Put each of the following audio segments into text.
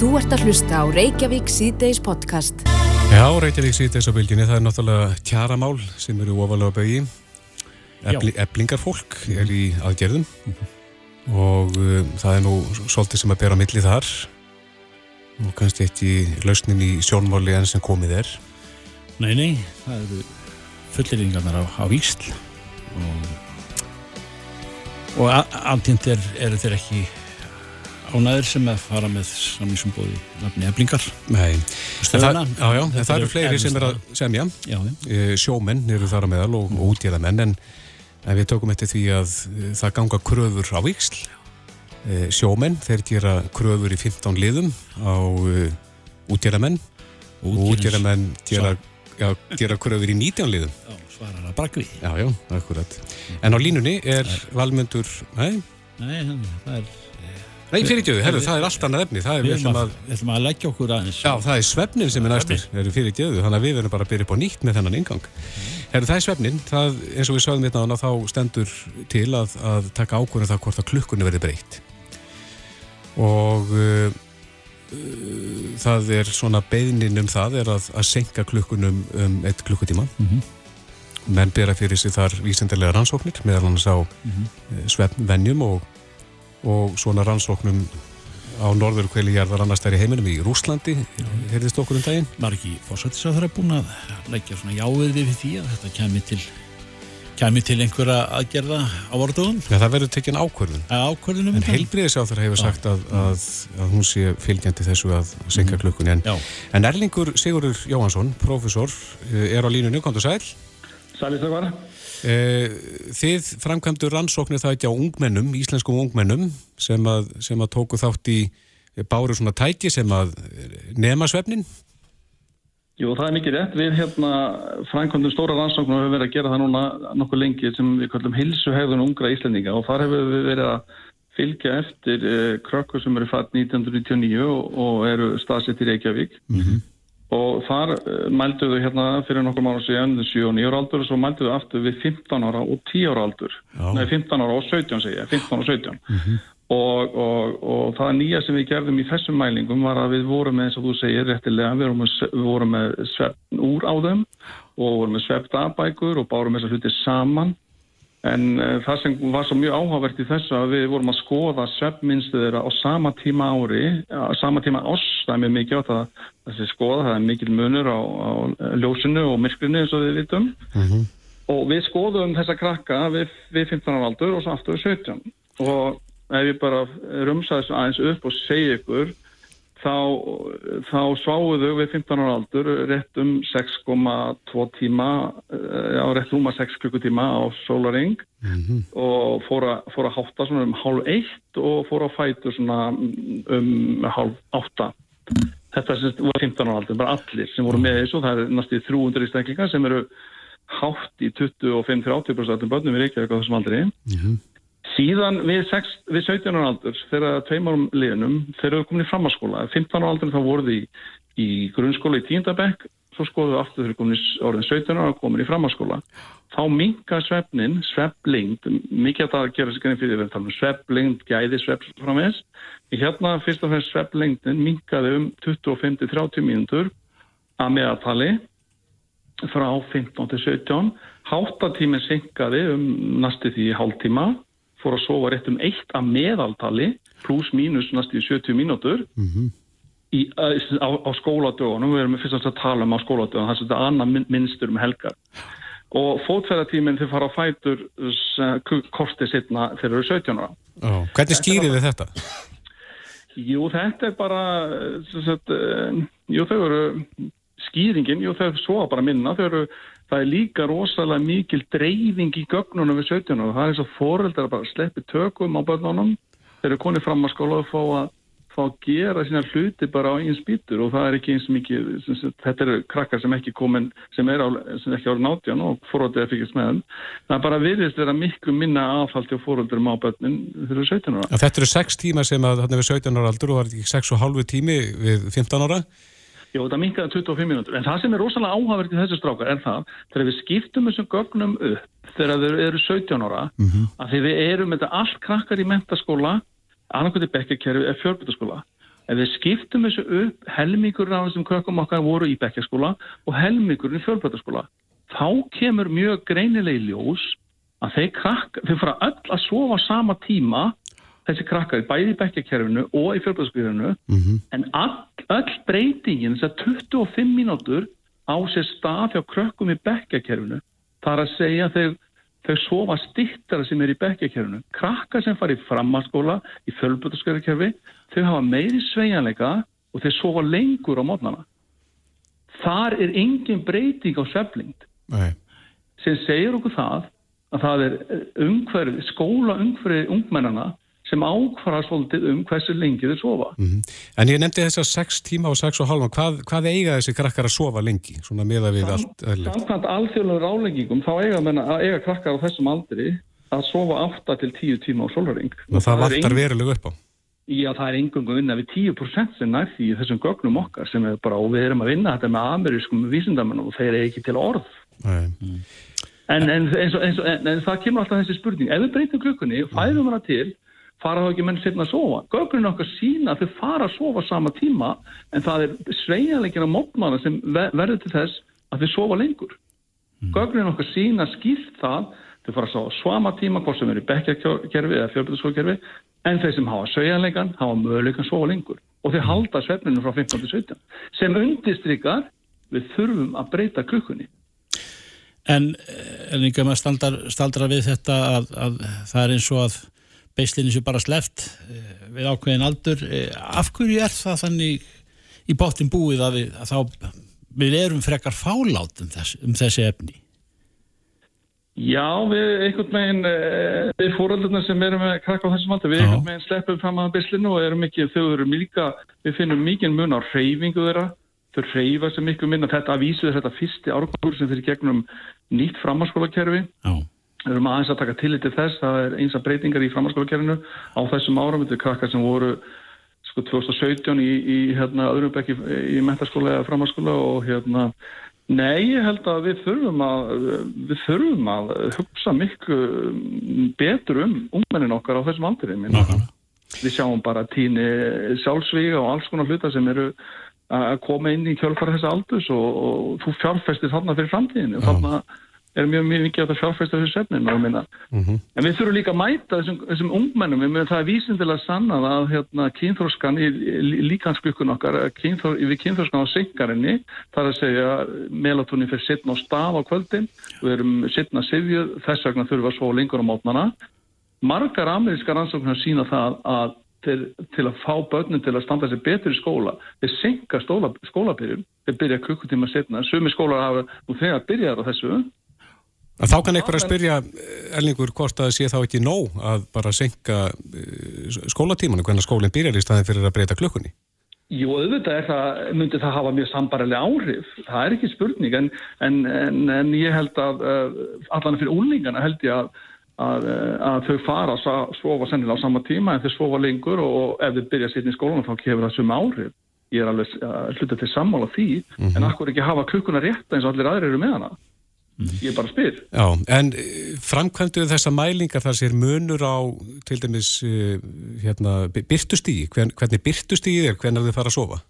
Þú ert að hlusta á Reykjavík síðdeis podcast. Já, Reykjavík síðdeis á bylginni, það er náttúrulega kjaramál sem eru ofalega bauði. Ebli, eblingarfólk er í aðgerðum og um, það er nú svolítið sem að bera milli þar og kannski ekki lausnin í sjónmáli enn sem komið er. Nei, nei, það eru fulleringarnar á, á Ísl og, og er, eru þeir ekki ánæður sem að fara með samlýsum bóði nafni eblingar Nei, Stöðuna. það, já, já, en það eru fleiri sem er að semja. Já, já. Eh, Sjómenn eru þar að meðal og, og útgerðamenn en, en við tökum eftir því að eh, það ganga kröfur á Ísl. Eh, Sjómenn, þeir gera kröfur í 15 liðum á uh, útgerðamenn og útgerðamenn gera, já, gera kröfur í 19 liðum. Svarar að brakvi. Já, já, akkurat. En á línunni er valmöndur, nei, Nei, það er... nei fyrirgjöðu, herru, það er allt annað efni, það er, Við ætlum að, að, að leggja okkur aðeins. já, það er svefnin sem er næstur, eru fyrirgjöðu, þannig að við verðum bara að byrja upp á nýtt með þennan ingang. Herru, það er svefnin, það, eins og við sagðum hérna áðan, þá stendur til að, að taka ákvörðum það hvort að klukkunni verði breytt. Og uh, uh, það er svona beðnin um það, er að, að senka klukkunum um eitt klukkutíma. Mhm. menn bera fyrir sig þar vísindarlega rannsóknir meðal annars á mm svefnvenjum og, og svona rannsóknum á norður kveli jarðar annars þær í heiminum í Rúslandi heyrðist okkur um daginn? Var ekki fórsættis að það er búin að leggja svona jáið við því að þetta kemi til kemi til einhverja aðgerða á vorðugum Já, það verður tekinn ákvörðun. Ákvörðunum en heilbriðisáþur hefur sagt að, að, að hún sé fylgjandi þessu að senka klukkunni. En, en Erlingur Sigurður Jóhansson, prófessor eh, er á línunni, komdu sæl. Sælistakvar. Eh, Þið framkvæmdu rannsóknir það ekki á ungmennum, íslenskum ungmennum sem að, sem að tóku þátt í báru svona tæki sem að nema svefnin? Jú, það er mikið rétt. Við hérna frænkvöndum stóra rannsóknum og hefur verið að gera það núna nokkuð lengi sem við kallum hilsuhegðun ungra Íslendinga. Og þar hefur við verið að fylgja eftir krökkur sem eru fætt 1999 og, eru staðsett í Reykjavík og þar uh, mældu við hérna fyrir nokkur mánu síðan 7 og 9 ára aldur og svo mældu við aftur við 15 ára og 10 ára aldur. Já. Nei, 15 ára og 17 segja, 15 og 17 og, og, og það nýja sem við gerðum í þessum mælingum var að við vorum með, eins og þú segir réttilega, við vorum við vorum með svefn úr á þeim og vorum með svefnabækur og bárum þessar hluti saman en uh, það sem var svo mjög áhugavert í þessu að við vorum að skoða svefnminnstu þeirra á sama tíma ári, á sama tíma árs, það er mjög mikið á það þessi skoða, það er mikil munur á, á ljósinu og myrkrinu eins og við vitum. Og við skoðum þessa krakka við, við 15 ára aldur og svo aftur við 17 og ef ég bara rumsa þessu aðeins upp og segja ykkur þá, þá sváðu þau við 15 ára aldur rétt um 6,2 tíma eh, já, rétt rúma 6 klukkutíma á sólaring og fór að, fór að hátta svona um hálf eitt og fór að fætu svona um hálf átta. Þetta sem var 15 ára aldur, bara allir sem voru með þessu, það er næstu 300 ístæklingar sem eru hátt í 25-30% af börnum í Reykjavík á þessum aldri síðan við, 6, við 17 ára aldur þegar tveim árum liðnum þegar við komin í framhalskóla, 15 ára aldur þá voruð í, í grunnskóla í tíundabekk svo skoðum við aftur þegar komin í orðin 17 ára komin í framhalskóla þá minka svefnin, sveflingd mikið að það að gera sig grein fyrir við talum um sveflingd, gæði svefl framins hérna fyrst og fremst sveflingdin minkaði um 25-30 mínútur að meðaltali frá 15 til 17 háttatíminn sinkaði um næstu því hálftíma fór að sofa rétt um eitt að meðaltali pluss mínus næstu í 70 mínútur í, á, á skóladögunum við erum fyrst að tala um á skóladögunum það er minn- minnstur um helgar og fótferðartíminn þau fara á fætur kortið sittna þegar þau eru 17 ára Já. Hvernig skýrið þið þetta? Jú, þetta er bara, sagt, uh, jú, þau eru, skýringin, jú, þau svo bara minna, þau eru, það er líka rosalega mikil dreifing í gögnunum við 17 og það er eins og foreldrar bara sleppi tökum á börnunum, þeir eru konið fram að skóla og fá að, fá að gera sína hluti bara á einn spýtur og það er ekki eins mikið, sem þetta eru krakkar sem ekki komin, sem er á, sem ekki ára nátján og foreldrar er fyrkist með þeim, það er bara virðist vera miklu minna aðfald til foreldrum á börnin þegar eru 17 ára. Þetta eru 6 tíma sem að þarna við 17 ára aldur og var þetta ekki 6 og halvu tími við 15 ára Jó, þetta minkaði 25 mínútur. En það sem er rosalega áhagverkt í þessu strákar er það, þegar við skiptum þessum gögnum upp þegar þau eru 17 ára, að því við erum þetta allt krakkar í mentaskóla, annarkvæði bekkakerfi eða fjörbutaskóla. ef við skiptum þessu upp helmingur af þessum krökkum okkar voru í bekkjaskóla og helmingurinn í fjölbrötaskóla þá kemur mjög greinilegi ljós að þeir krakk, þeir fara öll að sofa sama tíma þessi krakkar, bæði í bekkjakerfinu og í fjölbrötaskóla mm -hmm. en all, öll breytingin þess að 25 mínútur á sér stað hjá krökkum í bekkjakerfinu þar að segja þegar þau sofa stittara sem er í bekkjakerfinu. Krakka sem fari í framhalskóla, í fjölbjörnskjörukerfi, þau hafa meiri sveianleika og þau sofa lengur á mótnana. Þar er engin breyting á sveflingt. Sem segir okkur það að það er skóla umhverfið ungmennana sem ákvara svolítið um hversu lengi þau sofa. Mm -hmm. En ég nefndi þess að 6 tíma og 6 og halva, hvað, hvað eiga þessi krakkar að sofa lengi? Svona meða við Sam, allt öðlega. Samkvæmt alþjóðlega ráleggingum þá eiga, menna, eiga krakkar á þessum aldri að sofa 8 til 10 tíma á solvaring. Og það vantar verulega upp á? Já, það er engungu vinna við 10% sem nær því þessum gögnum okkar sem er bara, og við erum að vinna þetta með amerískum vísindamenn og þeir eru ekki til orð. En, en, en, en það kemur alltaf þessi spurning, ef við breytum klukkunni, fæðum hana til fara þá ekki menn setna að sofa. Gögurinn okkar sína að þau fara að sofa sama tíma en það er sveianleikin á mótmanna sem verður til þess að þau sofa lengur. Mm. Gögurinn okkar sína skýrt það þau fara að sofa sama tíma hvort sem eru í bekkjakerfi eða fjölbjörnskókerfi en þeir sem hafa sveianleikan hafa möguleikan að sofa lengur og þau halda svefninu frá 15-17 sem undistrykar við þurfum að breyta klukkunni. En, en einhver maður staldra við þetta að, að það er eins og að beislinu sem bara sleft eh, við ákveðin aldur. Eh, af hverju er það þannig í bóttin búið að við, að þá, við erum frekar fálátt um, þess, um þessi efni? Já, við einhvern veginn eh, við fóröldurna sem erum með krakka á þessum aldur, við Já. einhvern veginn sleppum fram að beislinu og erum ekki, þau eru líka við finnum mikið mun á reyfingu þeirra. Þau reyfa sem miklu minna. Þetta að vísu þetta fyrsti árgangur sem fyrir gegnum nýtt framhanskólakerfi Já Við erum aðeins að taka tillit til þess, það er eins að breytingar í framhanskólakerfinu á þessum áram, þetta er krakkar sem voru sko 2017 í, í hérna öðrum bekki í mentaskóla eða framhanskóla og hérna, nei, ég held að við þurfum að, við þurfum að hugsa miklu betur um ungmennin okkar á þessum aldri, minna. Við sjáum bara tíni sjálfsvíga og alls konar hluta sem eru að koma inn í kjölfara þessa aldus og, og þú fjárfæstir þarna fyrir framtíðinu, þarna er mjög mikið að það sjálfræsta þessu sefnin mm -hmm. en við þurfum líka að mæta þessum, þessum ungmennum, við mögum það er vísindilega sannað að hérna, kynþórskan í, líkansklukun okkar kynþór, við kynþórskan á syngarinni þar að segja melatonin fyrir sittn á staf á kvöldin, við erum sittn að sifju, þess vegna þurfum við að svo lengur á mótnana margar amerískar ansóknar sína það að til, til að fá börnum til að standa sér betur í skóla þeir synga skólabyrjum þeir byrja klukkutíma setna, sumi skólar hafa nú þegar byrjar á þessu Þá kann einhver að spyrja Elningur hvort að það sé þá ekki nóg að bara senka eh, skólatímanu hvernig skólinn byrjar í staðin fyrir að breyta klukkunni. Jú, auðvitað það, myndi það hafa mjög sambarilega áhrif. Það er ekki spurning en, en, en, en ég held að uh, allan fyrir úlningana held ég að, að, að þau fara að svofa sennilega á sama tíma en þau svofa lengur og ef þau byrja að setja í skólan þá kefur það suma áhrif. Ég er alveg uh, hlutað til sammála því mm -hmm. en akkur ekki hafa klukkuna rétt eins og allir aðrir eru með hana. Ég bara spyr. Já, en eh, framkvæmduðu þessa mælingar þar sér munur á til dæmis eh, hérna, byrtustígi, Hvern, hvernig byrtustígi er, hvernig þið fara að sofa?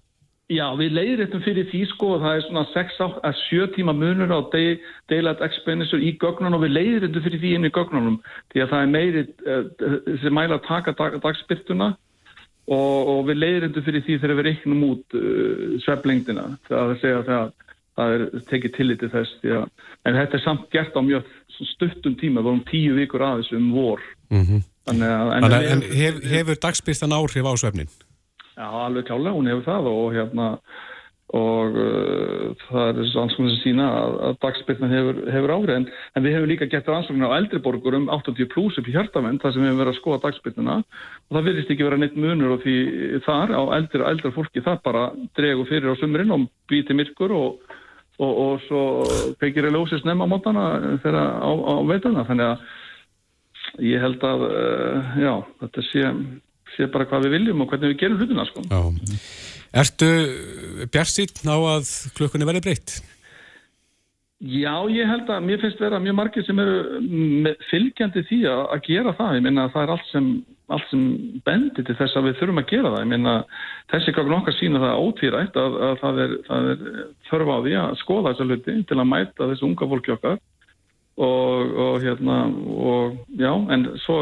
Já, við leiðrættum fyrir því sko og það er svona 6-7 tíma munur á daylight expenditure í gögnunum og við leiðrættum fyrir því inn í gögnunum því að það er meiri sem mæla að taka dag, dagsbyrtuna og, og við leiðrættum fyrir því þegar við reiknum út uh, sveflengdina það er að segja það það er tekið tillitið þess að, en þetta er samt gert á mjög stuttum tíma, við vorum tíu vikur aðeins um vor mm -hmm. Þannig að en, en, en hef, hefur dagsbyrtan áhrif á svefnin? Já, alveg klálega, hún hefur það og hérna og uh, það er ansvöndin sem sína að, að dagsbyrtan hefur, hefur áhrif en, en við hefum líka gett ansvöndin á eldriborgur um 80 pluss upp í hjartamenn þar sem við hefum verið að skoða dagsbyrtuna og það virðist ekki vera neitt munur og því þar á eldri, eldri fólki það bara dregu fyrir á sumurinn og býti myrkur og og, og svo pekir ég ljósið snemma á mótana þegar á, á veitana þannig að ég held að uh, já, þetta sé, sé bara hvað við viljum og hvernig við gerum hlutina sko. Ertu bjart á að klukkunni verði breytt? Já, ég held að mér finnst vera mjög margir sem eru fylgjandi því að, að gera það. Ég minna að það er allt sem allt sem bendir til þess að við þurfum að gera það. Ég meina, þessi gagn okkar sína það ótvírætt að, að það, er, það er þörf á því að skoða þessa hluti til að mæta þessu unga fólki okkar og, og hérna, og já, en svo,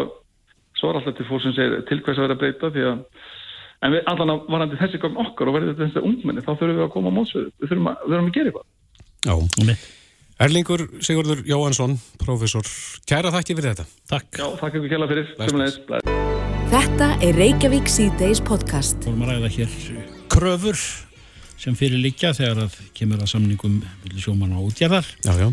svo er alltaf til fólk sem segir til hvers að vera að breyta því að En við allan að varandi þessi gagn okkar og verði þetta þessi ungmenni, þá þurfum við að koma á mótsveðu. Við þurfum að, við þurfum að gera eitthvað. Já, Erlingur Sigurður Jóhansson, profesor, kæra þakki fyrir þetta. Takk. Já, þakk ykkur kjalla fyrir. Sumulegis. Þetta er Reykjavík C-Days podcast. Við vorum að ræða hér kröfur sem fyrir líka þegar að kemur að samningum millir sjómanna og útgerðar. Já, já.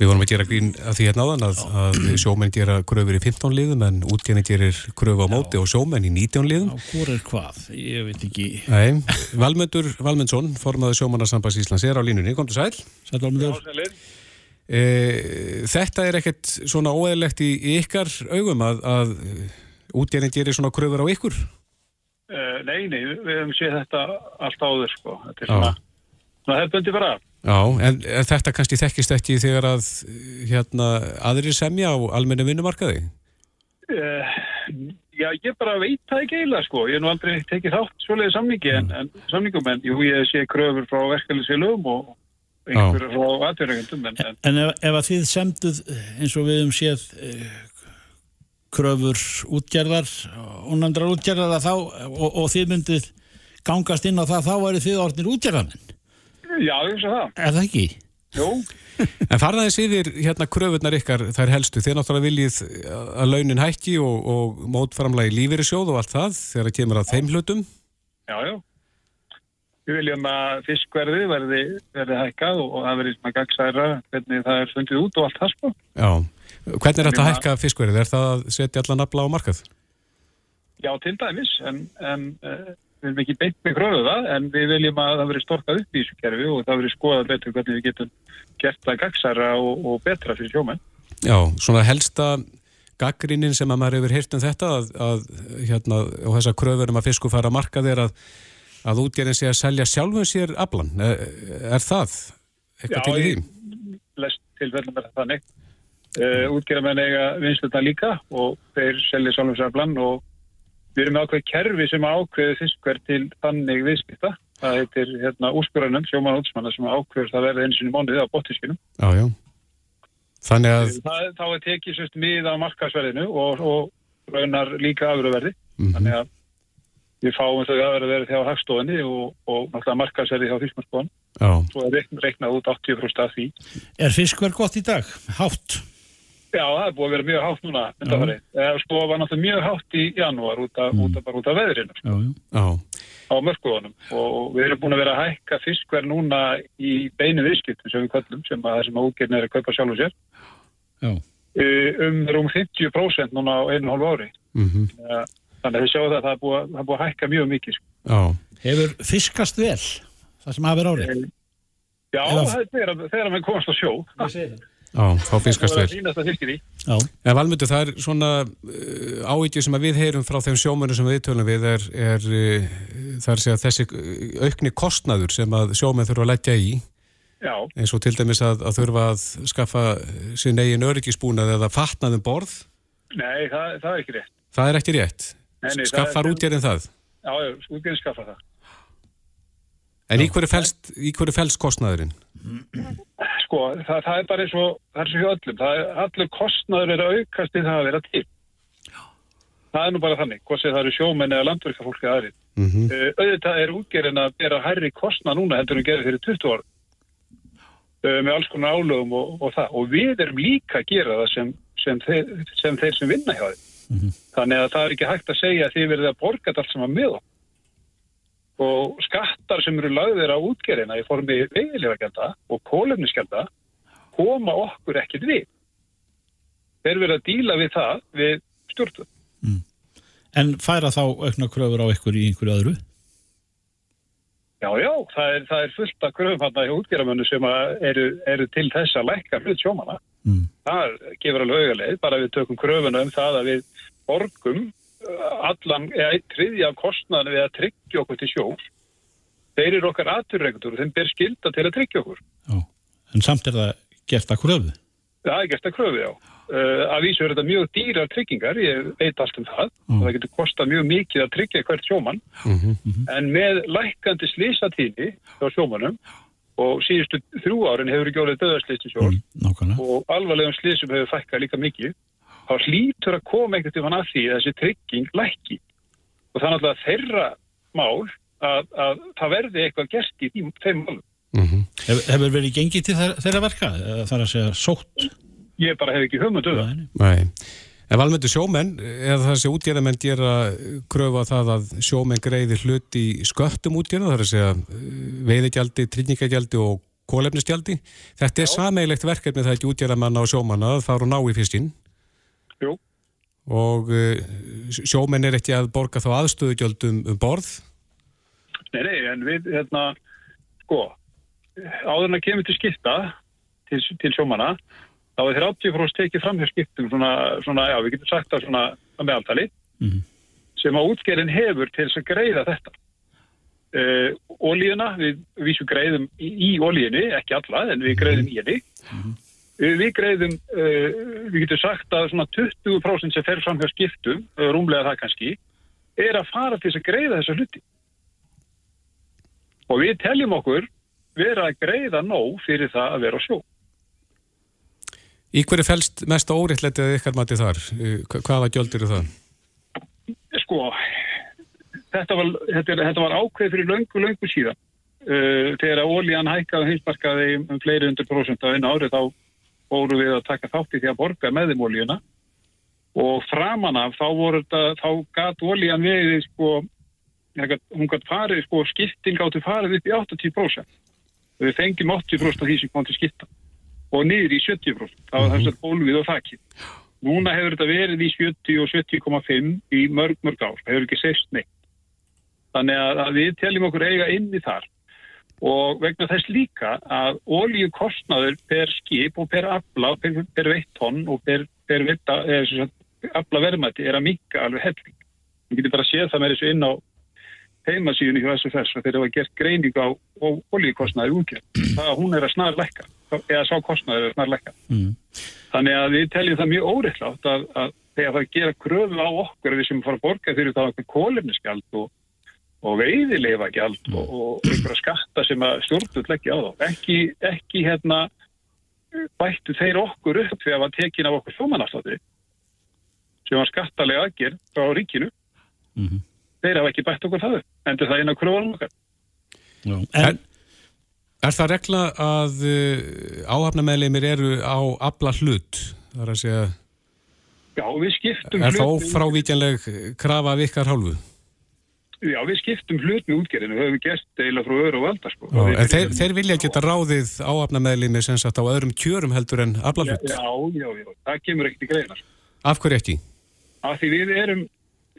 Við vorum að gera grín að því hérna áðan að, að sjómenn gera kröfur í 15 liðum en útgerðin gerir kröfu á móti og sjómenn í 19 liðum. Já, hvor er hvað? Ég veit ekki. Nei, Valmundur Valmundsson, formaður sjómannarsambans Íslands, er á línunni. Kom til sæl. Sæl Valmundur. Já, sælir. E, þetta er ekkert svona óeðlegt í, í ykkar augum að, að útgerðin gerir svona kröfur á ykkur? Uh, nei, nei, við hefum séð þetta allt áður, sko. Þetta er svona, svona hefðbundi bara. Já, en, en þetta kannski þekkist ekki þegar að hérna, aðrir semja á almennu vinnumarkaði? Uh, já, ég bara veit það ekki eiginlega, sko. Ég hef nú aldrei tekið þátt svoleiði samningi, en, en samningum, en jú, ég sé kröfur frá verkefliðsfélögum og einhverju frá aðtverðingundum. En, en, En ef, ef að þið semduð eins og við um séð eh, kröfur útgerðar og nefndrar útgerðar að þá og, og þið myndið gangast inn á það þá væri þið orðnir útgerðarmenn. já, ég veist það. Er það ekki? Jú, En farðaðis yfir hérna kröfurnar ykkar, þær helstu, þið náttúrulega viljið að launin hækki og, og mótframlagi lífeyri sjóð og allt það þegar það kemur að þeim hlutum. já, já. Við viljum að fiskverði verði, verði hækkað og það verði svona gagsæra hvernig það er fundið út og allt það, sko. Já. Hvernig er þetta að hækka fiskverið? Er það að setja allan afla á markað? Já, til dæmis, en, en uh, við erum ekki beint með kröfu það, en við viljum að það veri storkað upp í þessu kerfi og það veri skoðað betur hvernig við getum gert það gagsæra og, og betra fyrir sjómenn. Já, svona helsta gaggrínin sem að maður hefur heyrt um þetta að, að hérna, og þessa kröfur um að fisku fara að markað er að, að útgerðin sé að selja sjálfum sér aflan. Er, er það eitthvað til í því? Lest tilfellum er það þannig. Uh, útgerðamenn eiga vinslutan líka og þeir selja sjálfumsaflan og við erum með ákveð kerfi sem ákveði fiskverð til þannig viðskipta. Það heitir hérna úrskurðanum, sjómann og útsmanna sem ákveður það verði eins og mánuðið á bottiskinum. Já, já. Þannig að, Það, þá er tekið sérst mið á markasverðinu og, og raunar líka afurverði. Mhm. Þannig að við fáum þau afurverði hjá hagstofinni og, og náttúrulega markasverði hjá fiskmarskóðan. já, Svo er reikn, reiknað út 80% af því. Er fiskverð gott í dag? Hátt? Já, það er búið að vera mjög hátt núna undanfarið. Mm. Sko var náttúrulega mjög hátt í janúar út af, út af, bara út af veðrinu Já, já. já, á mörkuðunum og við erum búin að vera að hækka fiskverð núna í beinu viðskiptum sem við kvöllum sem að það sem að útgerðin er að kaupa sjálf og sér Já. uh, um rúm 50% núna á einu hálfu ári. mhm, Uh, þannig að við sjáum það að það er búið, að- það er búið að hækka mjög mikið. Sko. já, Hefur fiskast vel það sem hafi verið árið? Já, Eða- það er þegar, þegar já, þá fiskast Það er vel. En Valmundur, það er svona uh, áhyggjur sem að við heyrum frá þeim sjómönnum sem við tölum við er, er uh, það að segja þessi uh, aukni kostnaður sem að sjómenn þurfa að leggja í Já, eins og til dæmis að, að þurfa að skaffa sín eigin öryggisbúnað eða fatnaðum borð, nei, það, það er ekki rétt. það er ekki rétt. Nei, nei, það Skaffar útgerðin það. Já, já, útgerðin skaffa það. En í hverju felst, í hverju felst kostnaðurinn? Sko, það, það er bara eins og, það er svo hjá öllum. Það er, allur kostnaður er aukast til það að vera til. Það er nú bara þannig, hvort sem það eru sjómenn eða landverkafólk eða aðrið. Mm -hmm. Uh, auðvitað er útgerðin að bera hærri kostnað núna heldur en gerði fyrir 20 ára uh, með alls konar álögum og, og það. Og við erum líka að gera það sem, sem, þeir, sem þeir sem vinna hjá þeim. Þannig að það er ekki hægt að segja að þið verðið að borga þetta allt saman með okkur. Og skattar sem eru lagðir á útgerðina í formi vegilegagjalda og kólefnisgjalda koma okkur ekkert við. Þeir verða að díla við það við stjórnum. En færa þá aukna kröfur á ykkur í einhverju öðru? Já, já, það er, það er fullt af kröfum hann í útgerðamönnu sem að eru, eru til þess að lækka hlut sjómana. Mm. Það gefur alveg auðarleið, bara við tökum kröfuna um það að við borgum allan, eða triðja af kostnaðinu við að tryggja okkur til sjós. Þeir eru okkar aturreikundur og þeim ber skilda til að tryggja okkur. Já. En samt er það gert að kröfu? Það er gert að kröfu, já. Uh, að vísu er þetta mjög dýrar tryggingar, ég veit allt um það og það getur kostað mjög mikið að tryggja hvert sjómann en með lækandi slísatíni á sjómannum og síðustu þrjú árin hefur ekki orðið döðarslýstum sjós Mm, nákvæmlega. og alvarlegum slísum hefur fækkað líka mikið þá hlýtur að koma einhvern tímann að því að þessi trygging lækki og það er náttúrulega þeirra mál að, að það verði eitthvað gert í þeim málum. Hef, hefur verið gengið til þeirra, þeirra verka? Er að segja sótt? Ég bara hef ekki hugmyndu það. Nei, Nei. En valmöndu sjómenn, eða þessi útgerðamenn gera kröfu á það að sjómenn greiði hlut í sköttum útgerða, það er að segja eh, veiðigjaldi, tryggingagjaldi og kólefnisgjaldi. Þetta er sameigilegt verkefni það ekki útgerðamanna og sjómanna að fara og ná í fyrstinn Jú, og uh, sjómenn er ekki að borga þá aðstöðugjöldum um borð. nei, nei, en við, hérna, sko, áður en að kemur til skipta til, til sjómanna, þá er þeir 80% tekið fram hér skiptum svona, svona, já, við getum sagt það svona að meðaltali, Mhm. sem að útgerðin hefur til þess að greiða þetta. Uh, ólíuna, við vísum greiðum í, í ólíunni, ekki alla, en við greiðum í henni. Uh, við greiðum, uh, við getum sagt að svona 20% sem fer fram hjá skiptum, uh, rúmlega það kannski, er að fara til þess að greiða þessa hluti. Og við teljum okkur vera að greiða nóg fyrir það að vera á sjó. Í hverju fælst mest óriðtletið ykkar mati þar? Hva- Hvaða gjöld eru það? Sko, þetta var, þetta, þetta var ákveð fyrir löngu, löngu síðan. Þegar að ólíjan hækkaði heimsmarkaði um fleiri undir prósent á einu ári þá voru við að taka þátt í því að borga með þeim ólíjuna og framan af þá voru þetta, þá gat ólíjan við sko, hún gætt farið, sko, skipting áttu farið upp í 80%. Við fengjum 80% af því sem kom til skipta og niður í 70%. Það var þess að bólfið og þakkið. Núna hefur þetta verið í 70 og 70,5 í mörg, mörg ár. Það hefur ekki sést neitt. Þannig að við teljum okkur eiga inn í þar. Og vegna þess líka að ólíukostnaður per skip og per afla, per, per veitt tonn og per, per veitta, eða sem sagt, afla verðmætti er að mikka alveg helling. Við getum bara séð það með þessu inn á heimasíðunni hjá SFS og þeir hafa gert greining á ólíukostnaður útgjörn. Það að hún er að snar lekka, eða sá kostnaður er að snar lekka. Mm. Þannig að við teljum það mjög óriðlátt að, að þegar það gera kröfu á okkur að við sem fara að borga fyrir það okkur kólefnisgjald og, og veiðileifagjald og, og einhverja skatta sem að stjórnvöld leggja á þá. Ekki, ekki hérna bættu þeir okkur upp þegar var tekin af okkur sjómanaftátti sem var skattalega aðgerð frá ríkinu. Mhm. Þeir hafa ekki bætt okkur það upp. Endur það inn á kröfunum okkar. Já. En- Er það regla að uh, áhafnameðleimir eru á abla hlut? Það er að segja, Já, við skiptum er þá hlut- frávíkjanleg krafa af ykkar hálfu? Já, við skiptum hlut með útgerðinu. Það hefur gert eiginlega frá öðru og valda, sko. Já, Við- en þeir, þeir vilja geta ráðið áhafnameðleimir sem sagt á öðrum kjörum heldur en abla Já, já, já, það kemur ekkert í greina. sko. Af hverju ekki? Af því við erum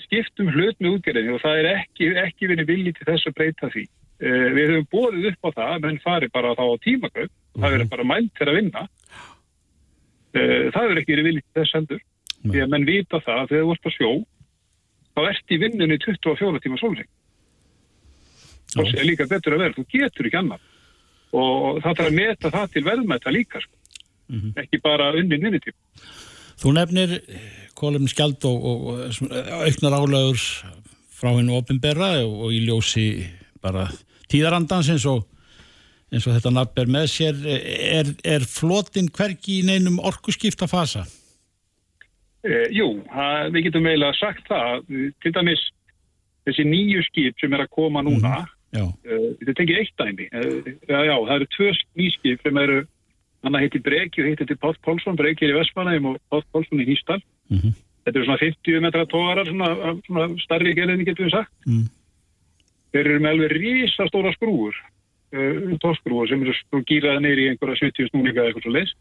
skiptum hlut með útgerðinni og það er ekki, ekki verið vilji til þess að breyta því. Uh, við höfum bóðið upp á það, menn fari bara þá á tímakaup, það verður bara mælt til að vinna. Uh, það verður ekki verið vilji til þess heldur. Því að menn vita það að þú ert á sjó, þá ert í vinnunni 24 tíma sólring. Það er líka betur að vera, þú getur ekki annað. Og það þarf að meta það til verðmæta líka, sko. ekki bara unnin vinnutíma. þú nefnir kólefni skjald og, og, og svona, auknar álögur frá hennu opinberra og, og í ljósi bara tíðarandans eins og eins og þetta nafn er með sér er, er flotin hvergi í neinum orkuskipta fasa? Eh, jú, það, við getum eiginlega sagt það, eh, til dæmis þessi nýju skip sem er að koma núna, Já, uh, þetta tekið eitt dæmi, uh, já, það eru tvö nýskip sem eru, hann heiti Breki og heiti til Páll Pálsson, Breki er í Vestmanægum og Páll Pálsson í Hýstal. Mhm. Þetta eru svona 50 metra tógarar, svona, svona starri gelinni getum við sagt. Mm. Þeir eru með alveg risastóra skrúur, uh, tóskrúur sem eru gýraði neyri í einhverja 70 snúninga eða eitthvað svo leys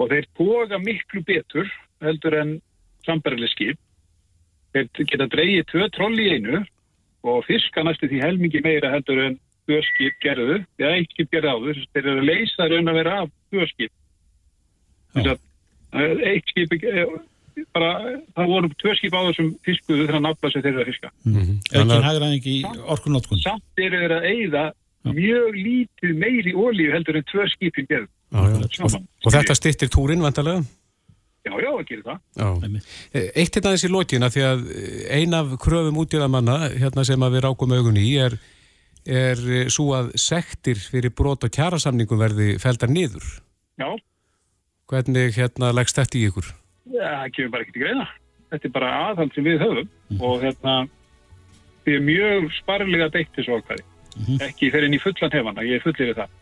og þeir toga miklu betur heldur en samberðileg skip. Þeir geta dreigið tvö troll í einu og fiska næstu því helmingi meira heldur en tvö skip gerðu, eða eitt skip gerði áður, þeir eru að leysa raun að vera af tvö skip. Þess að eh, eitt skip, eh, bara, það voru tvö skip áður sem fiskuðu þegar nafla sér þeirra fiska. Aukin hægraðing í orkunótkun Samt eru þeir að eigða mjög lítið meiri ólíu heldur en tvö skipin gerðu. Já, já. Saman. Og þetta styrtir túrin vantarlega? Já, já, það. Já. Einmitt. Eh, Eitt hérna þessi lókin að því að eh, ein af kröfum útjöðamanna hérna sem að við rákum augun í er, er eh, svo að sektir fyrir brot og kjærasamningum verði feldar niður. Já, Hvernig hérna leggst þetta í ykkur? Já, það kemur bara ekki til greina. Þetta er bara aðhald sem við höfum og hérna, við erum mjög sparlega beitt þessu ákvæði. Ekki fyrir inn í fullan hefana, ég er fullir það.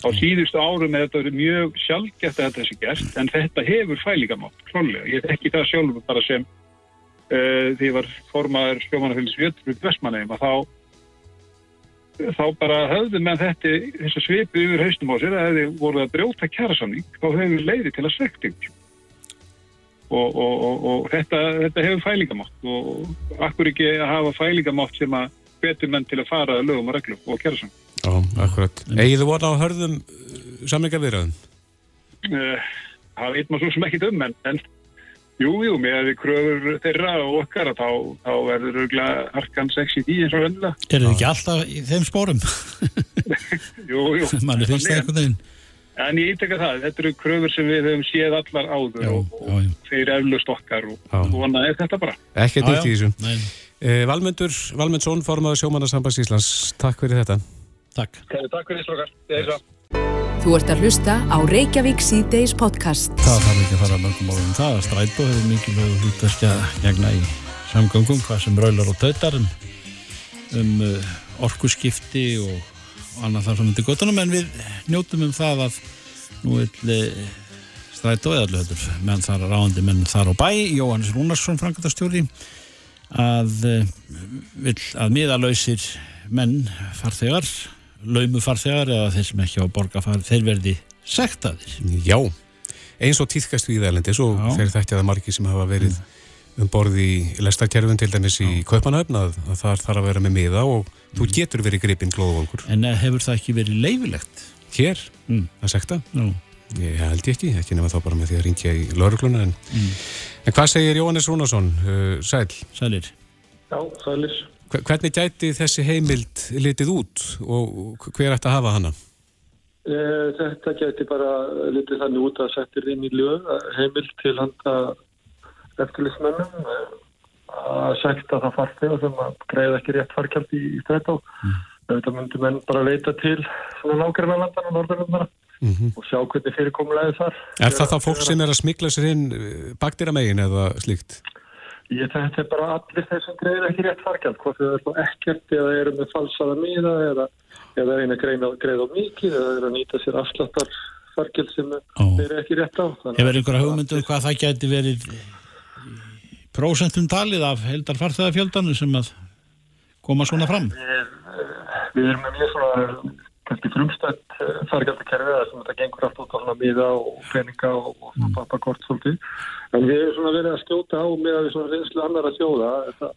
Á síðustu árum er þetta verið mjög sjálfgeft að þetta sé gert, en þetta hefur fælingamátt, klálega. Ég þekki það sjálfur bara sem uh, því ég var formaður skjómanafélis Vjöldrúð Vestmanneim að þá þá bara höfðu menn þetta þess að svipu yfir haustum á sér að hefði voruð að brjóta kjærasamning þá hefur leiði til að ykkur og, og, og, og þetta, þetta hefur fælingamátt og akkur ekki að hafa fælingamátt sem að betur menn til að fara lögum og reglum og kjærasamning Já, akkurat. Egið þið voru á hörðum uh, það veit maður svo sem ekkit um en, en jú, jú, með að við kröfur þeirra og okkar að þá, þá verður örgulega harkan sex í því eins og vennilega Er þið ekki alltaf í þeim spórum? jú, jú, Manni finnst það einhvern veginn En ég íteka það, þetta eru kröfur sem við höfum séð allar áður Já, og, já, já. og þeir eflust okkar og svona er þetta bara. Ekkert nýtt í þessu. Nei, Eh, Valmundur, Valmundsson, formaður sjómanarsambands Íslands, takk fyrir þetta. Takk Takk fyrir því, er svo. Þú ert að hlusta á Reykjavík C-Days podcast. Það þarf ekki að fara mörgum um það að strætó hefur mikilvæg hlutverki að gegna í samgöngum, hvað sem raular og tautar um, um uh, orkuskipti og, annað þar sem undir göttunum en við njótum um það að nú vil uh, strætó eða höfður menn þar ráðandi menn þar á bæ Jóhannes Rúnarsson, frangatastjóri að uh, vil að miðalausir menn farþegar laumu farþegar eða þeir sem ekki á að borga far, þeir verði sektaðir Já, eins og týðkast við Ælendis og Já. þeir þekkja það margi sem hafa verið um borði í lestarkerfum til dæmis í Kaupanöfn að, að þar þarf að vera með miða og þú getur verið gripinn glóðvolkur. En eh, hefur það ekki verið leifilegt? Hér, Mm. að sekta, Nú, ég held ég ekki, ekki nema þá bara með því að ringja í laurugluna en, en hvað segir Jóhannes Rúnarsson, uh, Sæl? sælir. Já, sælir. Hve- Hvernig gæti þessi heimild litið út og hver ætti að hafa hana? Eh, Þetta geti bara litið þannig út að setja inn í lög eh, heimild til handa eftirlismennum eh, að sekta það farþega sem að greiða ekki rétt farkjald í, í strætó. Mm. Þetta myndir menn bara leita til svona nákvæmna landana, norðurlandana Mm og sjá hvernig fyrirkomulegði þar. Er það þá fólk sem er að smikla sér inn bakdýra megin eða slíkt? Ég þetta er bara allir þeir sem greiða ekki rétt farkjald, hvort þau eru ekkert eða eru með falsaða miða eða, eða eina greiða, greiða á mikið eða eru að nýta sér afslattar farkjald sem þeir eru ekki rétt á. Hefur einhverja hugmyndu um hvað það gæti verið prósentum talið af heldar farþegafjöldanum sem að koma svona fram? við erum með mjög svona kannski frumstætt fargjaldakerfi eða sem þetta gengur allt út á svona miða og peninga og, og svona pappakort svolítið. En við erum svona verið að skjóta á með að við svona reynslu annar að þjóða þetta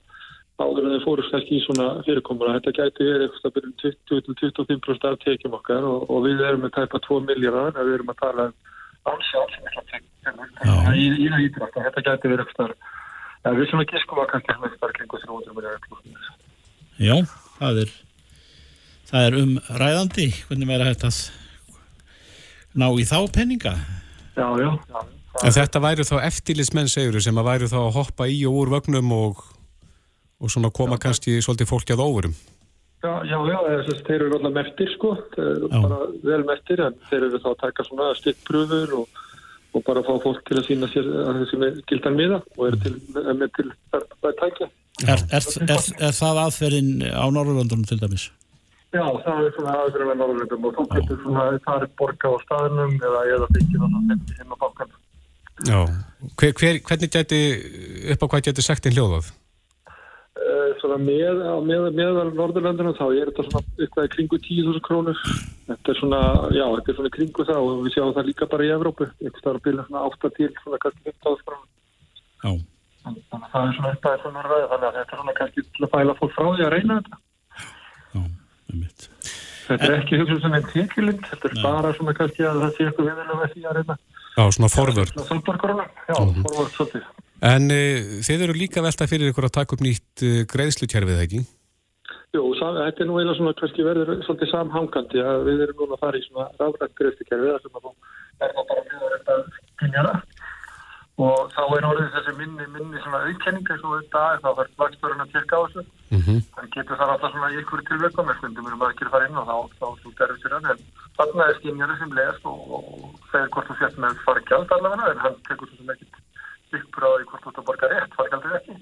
áður en þau fórust ekki í svona fyrirkomuna. Þetta gæti verið eitthvað að byrjum 20-25% af tekjum okkar og, og við erum með tæpa 2 miljardar en við erum að tala um ansjálf sem er svona í, í það ídrætt. Þetta gæti verið eitthvað við svona giskum að kannski eitthvað kringu 300 miljardar. Já, það er það er um ræðandi hvernig verður hægt að ná í þá penninga Já, já. já. En þetta væru þá eftirlitsmenn segjuru sem að væru þá að hoppa í og úr vögnum og, og svona koma kannski svolítið fólki að óverum. Já, já, já, þess að þeir eru alltaf mertir sko, þeir eru Já. bara vel mertir en þeir eru þá að taka svona stikkpröfur og, og bara fá fólk til að sína sér að þessi með gildan miða og eru til, er með til að, tækja. er, er, er, er það aðferðin á Norrlöndunum til dæmis? Já, það er svona aðgrið með norðurlöndum og þú getur svona, það er borga á staðnum eða eða byggja það svona heim á bankan. Já. Hver, hver, hvernig gæti, upp á hvað gæti sagt einn hljóðað? Uh, svona með, með, meðal norðurlöndunum þá er þetta svona eitthvað í kringu 10.000 krónur. Þetta er svona, já, þetta er svona í kringu það og við sjáum það líka bara í Evrópu. Eitthvað starf að byrja svona 8 til svona kannski 15.000 krónur. Já, Þannig að það er svona eitthvað svona ræði, þannig að þetta er svona kannski til að fæla fólk frá því að reyna þetta. Þetta er ekki hugsun sem er tekjulind, þetta er bara svona kannski að það sé eitthvað viðlega því að reyna. Já, svona svolbarkoruna, já, Mhm. forvart svolítið. En uh, þið eru líka velta fyrir ykkur að taka upp nýtt uh, greiðslukerfið, ekki? Jú, þetta er nú eiginlega svona kannski verður svolítið samhangandi að við erum núna að fara í svona rafrætt greiðslukerfi þar sem að þú er það bara mjög þetta kynjara og þá er orðið þessi minni, minni svona auðkenninga svo þetta er þá þarf vaksturinn að tekka á þessu. Mm -hmm. hann getur það alltaf svona í ykkur tilvægum en stundum eru maður ekki að fara inn og þá, þá þú derfir sér hann en þarna er skynjari sem lest og, og segir hvort þú sért með fargjald allavega en hann tekur svo sem ekkit ykkur á því hvort þú ert að borga rétt fargjaldið ekki.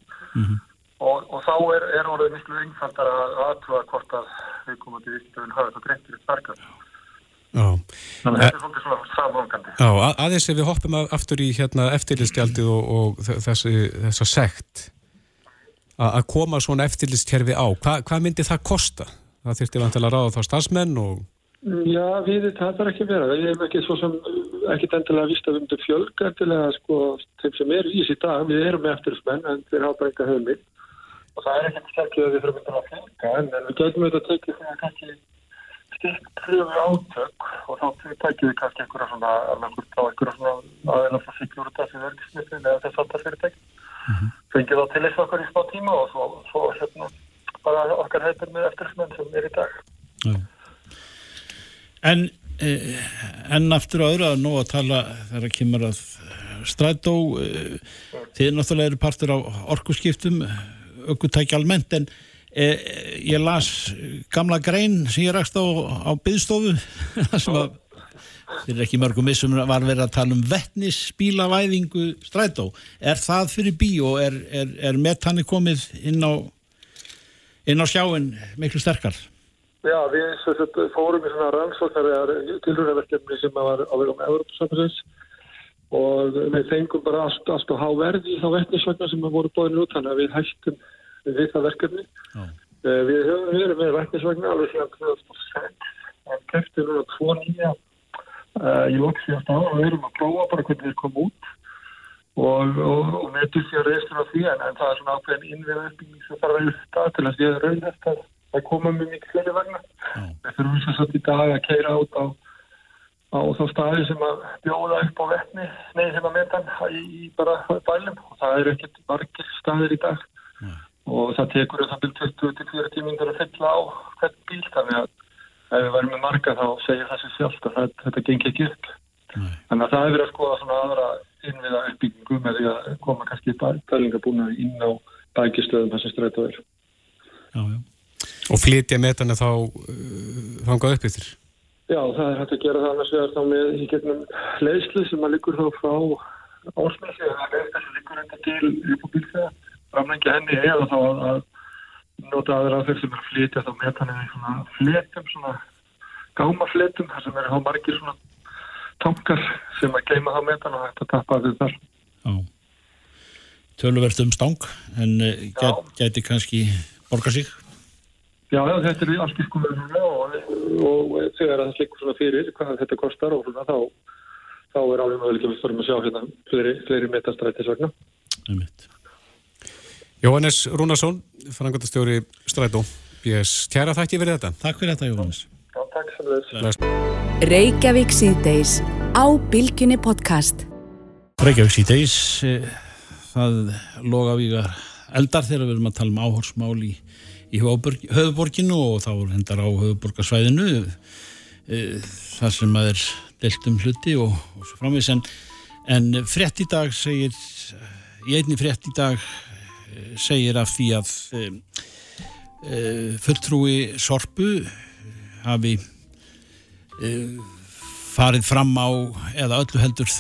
Og, og þá er, er orðið miklu einfaldar að aðtúa hvort að við komum til þannig að þetta er svolítið svona samhangandi Já, aðeins ef við hoppum af- aftur í hérna eftirlitsgjaldið og, og þessi, þessa sekt a- að koma svona eftirlitskerfi á, Hva, hvað myndi það kosta? Það þyrfti vantilega að ráða þá starfsmenn og Já, við, það þarf ekki vera. Við erum ekki svo sem, ekkit endilega vist að við myndum fjölga endilega, sko, þeim sem er í þessi dag. Við erum með eftirlismenn, en þeir hafa bara enga höfumil. Og það er ekkert sterkið að við þurfum myndum að fjölga, en, en við getum auðvitað að tekið svona kannski styrk pröfu átök og þá tekið við kannski einhverja svona, alveg þá einhverja svona aðeins frá Securita sem verkismyndin eða þess að það fyrirtæk. Fengið þá til þess okkar í smá tíma og svo, svo hérna, bara okkar heitir með eftirlismenn sem er í dag. Já. En eh, enn aftur og öðru að nú að tala þegar að kemur að strætó eh, þið náttúrulega eru partur á orkuskiptum aukutæki almennt en ég las gamla grein sem ég rakst á, á byðstofu sem að fyrir ekki mörgum missum var verið að tala um vettnisbílavæðingu strætó. Er það fyrir bí og er, er, er metani komið inn á inn á sjáin miklu sterkar? Já, við sagt, fórum í svona rannsóknar tilhörnaverkefni sem var á vegum Európa-samfélags og við fengum bara allt, allt á háverði þá vettnisvagnar sem voru bóðinu út þannig að við hættum við það verkefni. Uh, við höfum verið með vettnisvagnar alveg síðan 2006 og keftum núna tvo nýja uh, í lóks síðan stáð og við erum að prófa bara hvernig þeir koma út. Og, og, og því að reystur á því en, en það er svona ákveðin innviða uppbygging sem þarf að auðvitað til að séða raunhæft að það koma með mikið fleiri vagnar. Við þurfum þess að í dag að keira át á, á þá staði sem að bjóða upp á vettni, nei sem að metan í bara bælum. Og það eru ekkert margir staðir í dag og það tekur það byrjum 20-40 minnir að fylla á hvern bíl þannig að ef við værum með marga þá segir það sér sjálft að það, þetta gengi ekki upp. Þannig að það er verið að skoða svona aðra innviða uppbyggingum með því að koma kannski bælingabúna inn á bækistöðum þessum strætu er. Já, já. og flytja metana þá uh, þangað upp yfir. Já, það er hægt að gera það annars vegar þá með í gegnum leiðslu sem að liggur þá frá ársmessi eða leiðslu sem liggur enda til upp á bílfæða, framlengja henni eða þá að, nota aðra aðferð sem er að flytja þá metanið í svona fletum, svona gámafletum, þar sem eru þá margir svona tankar sem að geima þá metan og að tappa við þar. Já. Töluvert um stang, en uh, get, geti kannski borga sig. Já, þetta er allt í skoður núna og, og þegar það slikkur svona fyrir hvað þetta kostar og svona þá, þá er alveg möguleik að við förum að sjá hérna fleiri, fleiri metastrættisvagna. Einmitt. Jóhannes Rúnarsson, frangöndastjóri Strætó. BS, kæra þakki fyrir þetta. Takk fyrir þetta, Jóhannes. Já, takk sem þess. Reykjavík síðdeis á Bilginni podcast. Reykjavík síðdeis, eh, það loga vígar eldar þegar við erum að tala um áhorsmál í, í höfuborg, höfuborginu og þá er hendar á höfuborgarsvæðinu e, þar sem að er delt um hluti og, og svo framvegis en, en frétt í dag segir í einni frétt í dag eh, segir af því að e, e, fulltrúi Sorpu hafi e, farið fram á eða öllu heldur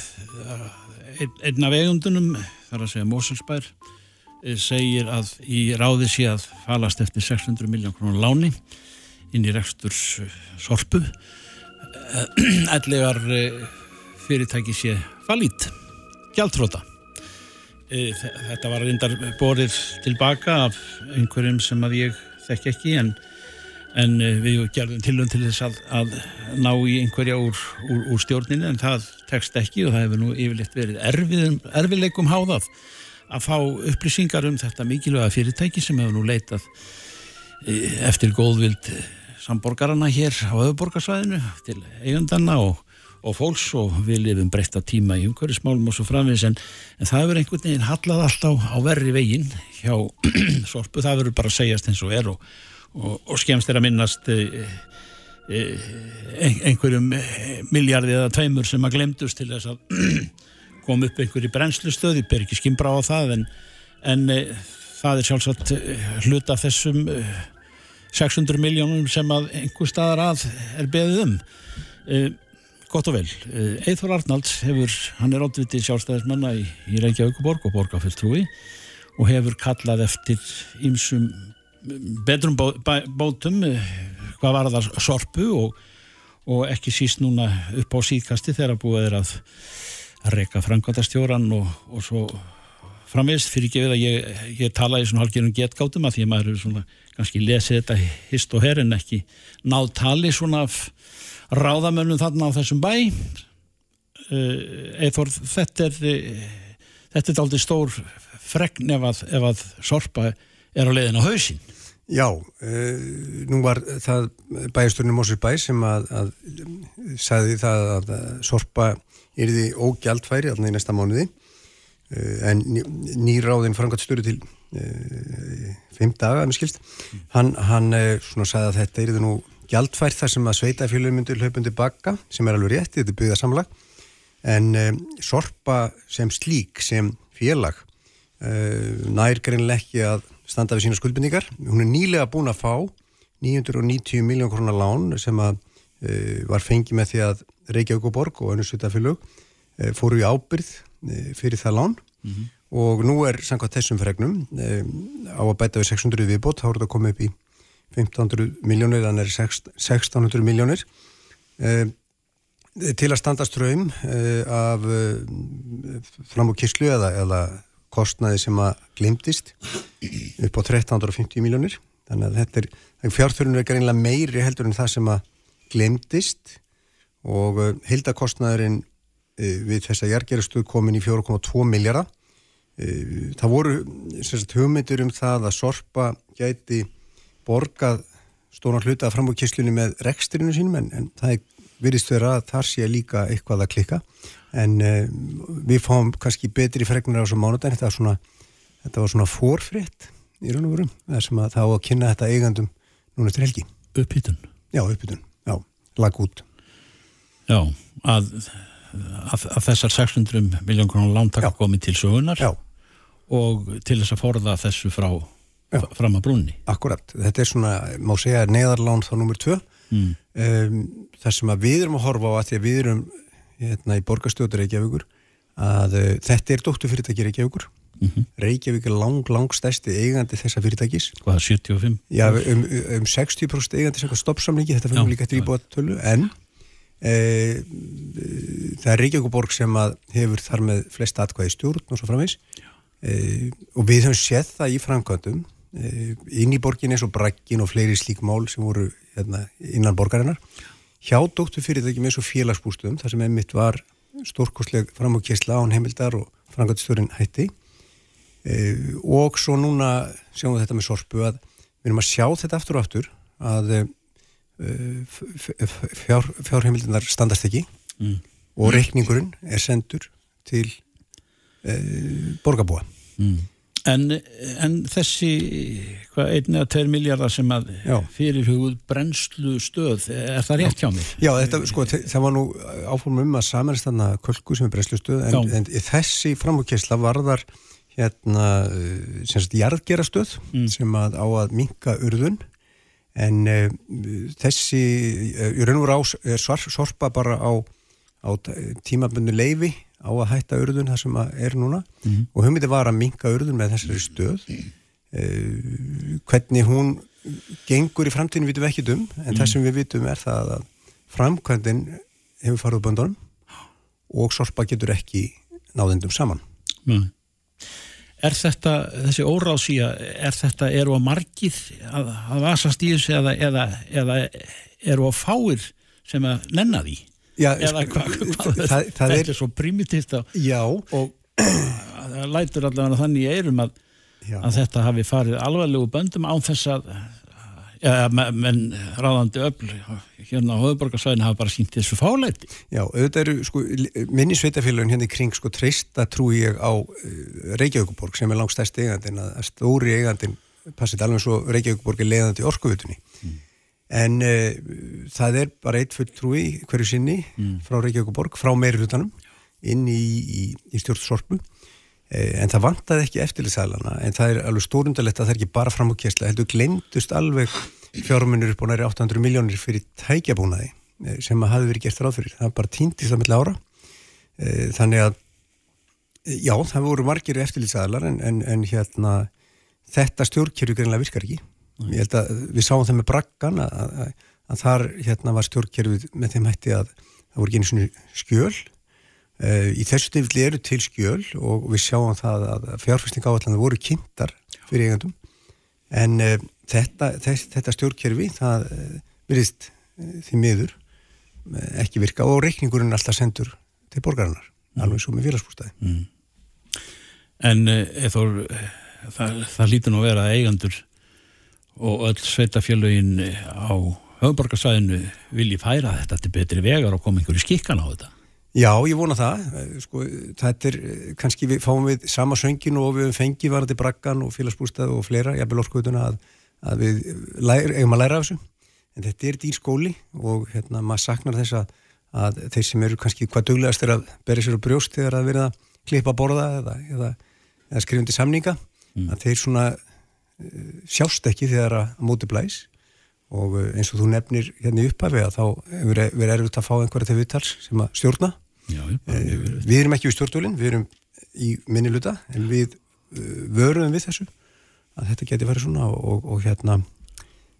einn, af eigundunum þar að segja Moselsbær eh, segir að í ráði sé að falast eftir 600 miljón krónar láni inn í rekstur eh, sorpu. Ellegar fyrirtæki sé falít gjaldtróta Eh, þetta var reyndar borið tilbaka af einhverjum sem að ég þekki ekki en, en eh, við gerðum tilum til þess að, að ná í einhverja úr, úr, úr stjórninu en það tekst ekki og það hefur nú yfirleitt verið erfiðum, erfiðleikum háðað að fá upplýsingar um þetta mikilvæga fyrirtæki sem hefur nú leitað eh, eftir góðvild samborgarana hér á öðuborgarsvæðinu til eigundanna og, og fólks og við lifum breytta tíma í umhverfismálum og svo framvegis en, en það hefur einhvern veginn hallað allt á, verri veginn hjá sorpu, það verður bara að segjast eins og er og, og, og skemst er að minnast e, e, einhverjum miljardi eða tveimur sem að glemdust til þess að kom upp einhverju brennslustöð, ég ber ekki skimbra á það en, en e, það er sjálfsagt hluta þessum e, 600 miljónum sem að einhver staðar að er beðið um gott og vel. Eithvar Arnalds hefur, hann er ótvitið sjálfstæðismanna í, í Reykjavíkuborg og borgarfulltrúi og hefur kallað eftir ímsum betrum bó, bótum hvað var það sorpu og, og ekki síst núna upp á síðkasti þegar búið er að reyka framkvæmtastjóran og, og svo framvegist fyrir gefið að ég, ég tala í svona halgjörnum getgátum að því að maður er svona kannski lesið þetta hist og her en ekki náð tali svona ráðamönnum þarna á þessum bæ. Eða uh, þetta er þetta er aldrei stór fregn ef að, ef að sorpa er á leiðin á hausin Já, uh, nú var það bæjasturinn Mósir Bæ sem að, að sagði það að sorpa því ógjaldfæri alveg í næsta mánuði. Uh, en nýráðin frangatstöru til uh, fimm daga, með skilst. Hann, hann svona sagði að þetta því nú gjaldfært þar sem að sveitafélum myndir hlaupundi bakka sem er alveg rétt, þetta er byggða samlag en sorpa sem slík, sem félag nær greinlega ekki að standa við sína skuldbindningar. Hún er nýlega búin að fá 990 miljón krónar lán sem að uh, var fengið með því að Reykjavík og Borg og önnur svitafélög uh, fóru í ábyrð uh, fyrir það lán mm -hmm. og nú er samkvæmt þessum fregnum á að bæta við 600 viðbót, þá er þetta komið upp í 1500 miljónir, þannig er 1600 miljónir til að standa ströym af fram á kíslu eða, eða kostnaði sem að glimtist upp á 1350 miljónir þannig að þetta er, fjárþörunum er greinlega meiri heldur en það sem að glimtist og heldakostnaðurinn uh, við þessa jærgerastuð komin í 4,2 miljara það voru sagt, hugmyndir um það að sorpa gæti borgað stóna hluta fram á kisslunni með reksturinu sínum en, en það virðist vera að þar sé líka eitthvað að klikka. En uh, við fáum kannski betri fregnir á þessu mánudagin þetta var svona, þetta var svona fórfritt í raun og veru, það sem að þá að kynna þetta eigandum núna til helgi. Upphittun? Já, upphittun, já, lag út. Já, að, að, að þessar 600 miljón krónar lántaka komið til sögunar já. og til þess að forða þessu frá já. fram að brunni Akkurat, þetta er svona, má segja neðarlán þá numur 2 mm. um, það sem að við erum að horfa á að því að við erum hérna í borgarstjóður Reykjavíkur að uh, þetta er dóttufyrirtæki Reykjavíkur mm -hmm. Reykjavík er lang, lang stærsti eigandi þessa fyrirtækis Hvað, 75? Já, um, um 60% eigandi sem stoppsamlingi, þetta fyrir líka eftir íbúið tölu, en e, það er Reykjavíkuborg sem hefur þar með flest atkvæði stjórn og svo framvegs e, og við höfum séð það í framkvæmdum inn í borgin eins og Brækkin og fleiri slík mál sem voru hérna, innan borgarinnar hjá dóttu fyrirtæki með svo félagsbústum þar sem einmitt var stórkosleg framókjæsla án heimildar og frangatstjórin hætti e, og svo núna sjáum við þetta með sorpu að við erum að sjá þetta aftur og aftur að e, fjár, fjárheimildinar standast ekki mm. og reikningurinn er sendur til e, borgarbúa mm. En, en þessi einn eða tveir miljardar sem að fyrir hugud brennslu stöð er það rétt hjá mig? Já, þetta, sko, það var nú áformum um að samanast þarna kölku sem er brennslu stöð en, en þessi framhugkesla varðar hérna semst jarðgerastöð mm. sem að á að minka urðun en uh, þessi uh, í raun og rás er sorpa bara á, á tímabundu leifi á að hætta urðun það sem er núna mm -hmm. og hugmyndi var að minka urðun með þessari stöð uh, hvernig hún gengur í framtíðinu vitum við ekki um en mm -hmm. það sem við vitum er það að framkvæmdinn hefur farið upp böndunum og sorpa getur ekki náðendum saman mm. Er þetta, þessi óráðsíja er þetta, eru að margið að, að vasast í þessu eða, eða, eða eru að fáir sem að nenna því? Já, eða sko, hvað hva, hva, það, það er, er svo primitíft og það lætur allavega þannig í eirum að, að þetta hafi farið alvarlegu böndum á þess að ja, menn ráðandi öll hérna á höfuborgarsvæðinu hafa bara sínt þessu fáleiti Já, auðvitað eru sko, minni sveitafélagin hérna í kring sko treysta trú ég á uh, Reykjavíkuborg sem er langstæst eigandin að stóri eigandin passið alveg svo Reykjavíkuborg er leiðandi orkuvutunni mm en uh, það er bara eitt fulltrúi hverju sinni mm. frá Reykjavík borg, frá meiri hlutanum inn í, í, í stjórn sorpu en það vantaði ekki eftirlitsælana en það er alveg stórundalegt að það er ekki bara fram á kjæsla heldur glemdust alveg fjármunir upp á næri 800 miljónir fyrir tækjabúnaði sem að hafi verið gert ráð fyrir. Það bara týndist það með ára. Þannig að já, það voru margir eftirlitsælar en, en, en hérna þetta stjórnkjörju greinlega virkar ekki ég held að við sáum það með braggan að, að, að þar hérna var stjórnkjörjuð með þeim hætti að það voru einu svona skjöl Eh, í þessu stifli eru til skjöl og við sjáum það að fjárfæsting áallan voru kynntar fyrir eigandum en uh, þetta, þess, þetta stjórnkerfi það verist uh, því miður ekki virka og reikningurinn alltaf sendur til borgarinnar mm. alveg svo með félagsbústæði mm. En Eithor það, það lítur nú að vera eigandur og öll sveitafélagin á höfuborgarsvæðinu vilji færa þetta til betri vegar og koma einhverju skikkan á þetta Já, ég vona það. Sko, þetta er, kannski við fáum við sama söngin og við fengi varandi brakkan og félagsbústað og fleira, jafnvel orkuðuna að, að við læra, eigum að læra af þessu. En þetta er dýr skóli og hérna maður saknar þess að, að þeir sem eru kannski hvað duglegast er að berja sér á brjóst þegar að verða klippa borða eða, eða, eða skrifundi samninga, mm. að þeir svona sjást ekki þegar að móti blæs. Og eh, eins og þú nefnir hérna í upphafi að þá verður erfitt að fá einhverja til viðtals sem að stjórna. Já, eh, við erum ekki við stjórnvölinn, við erum í minniluta en við uh, vöruðum við þessu að þetta geti verið svona. Og, og, og hérna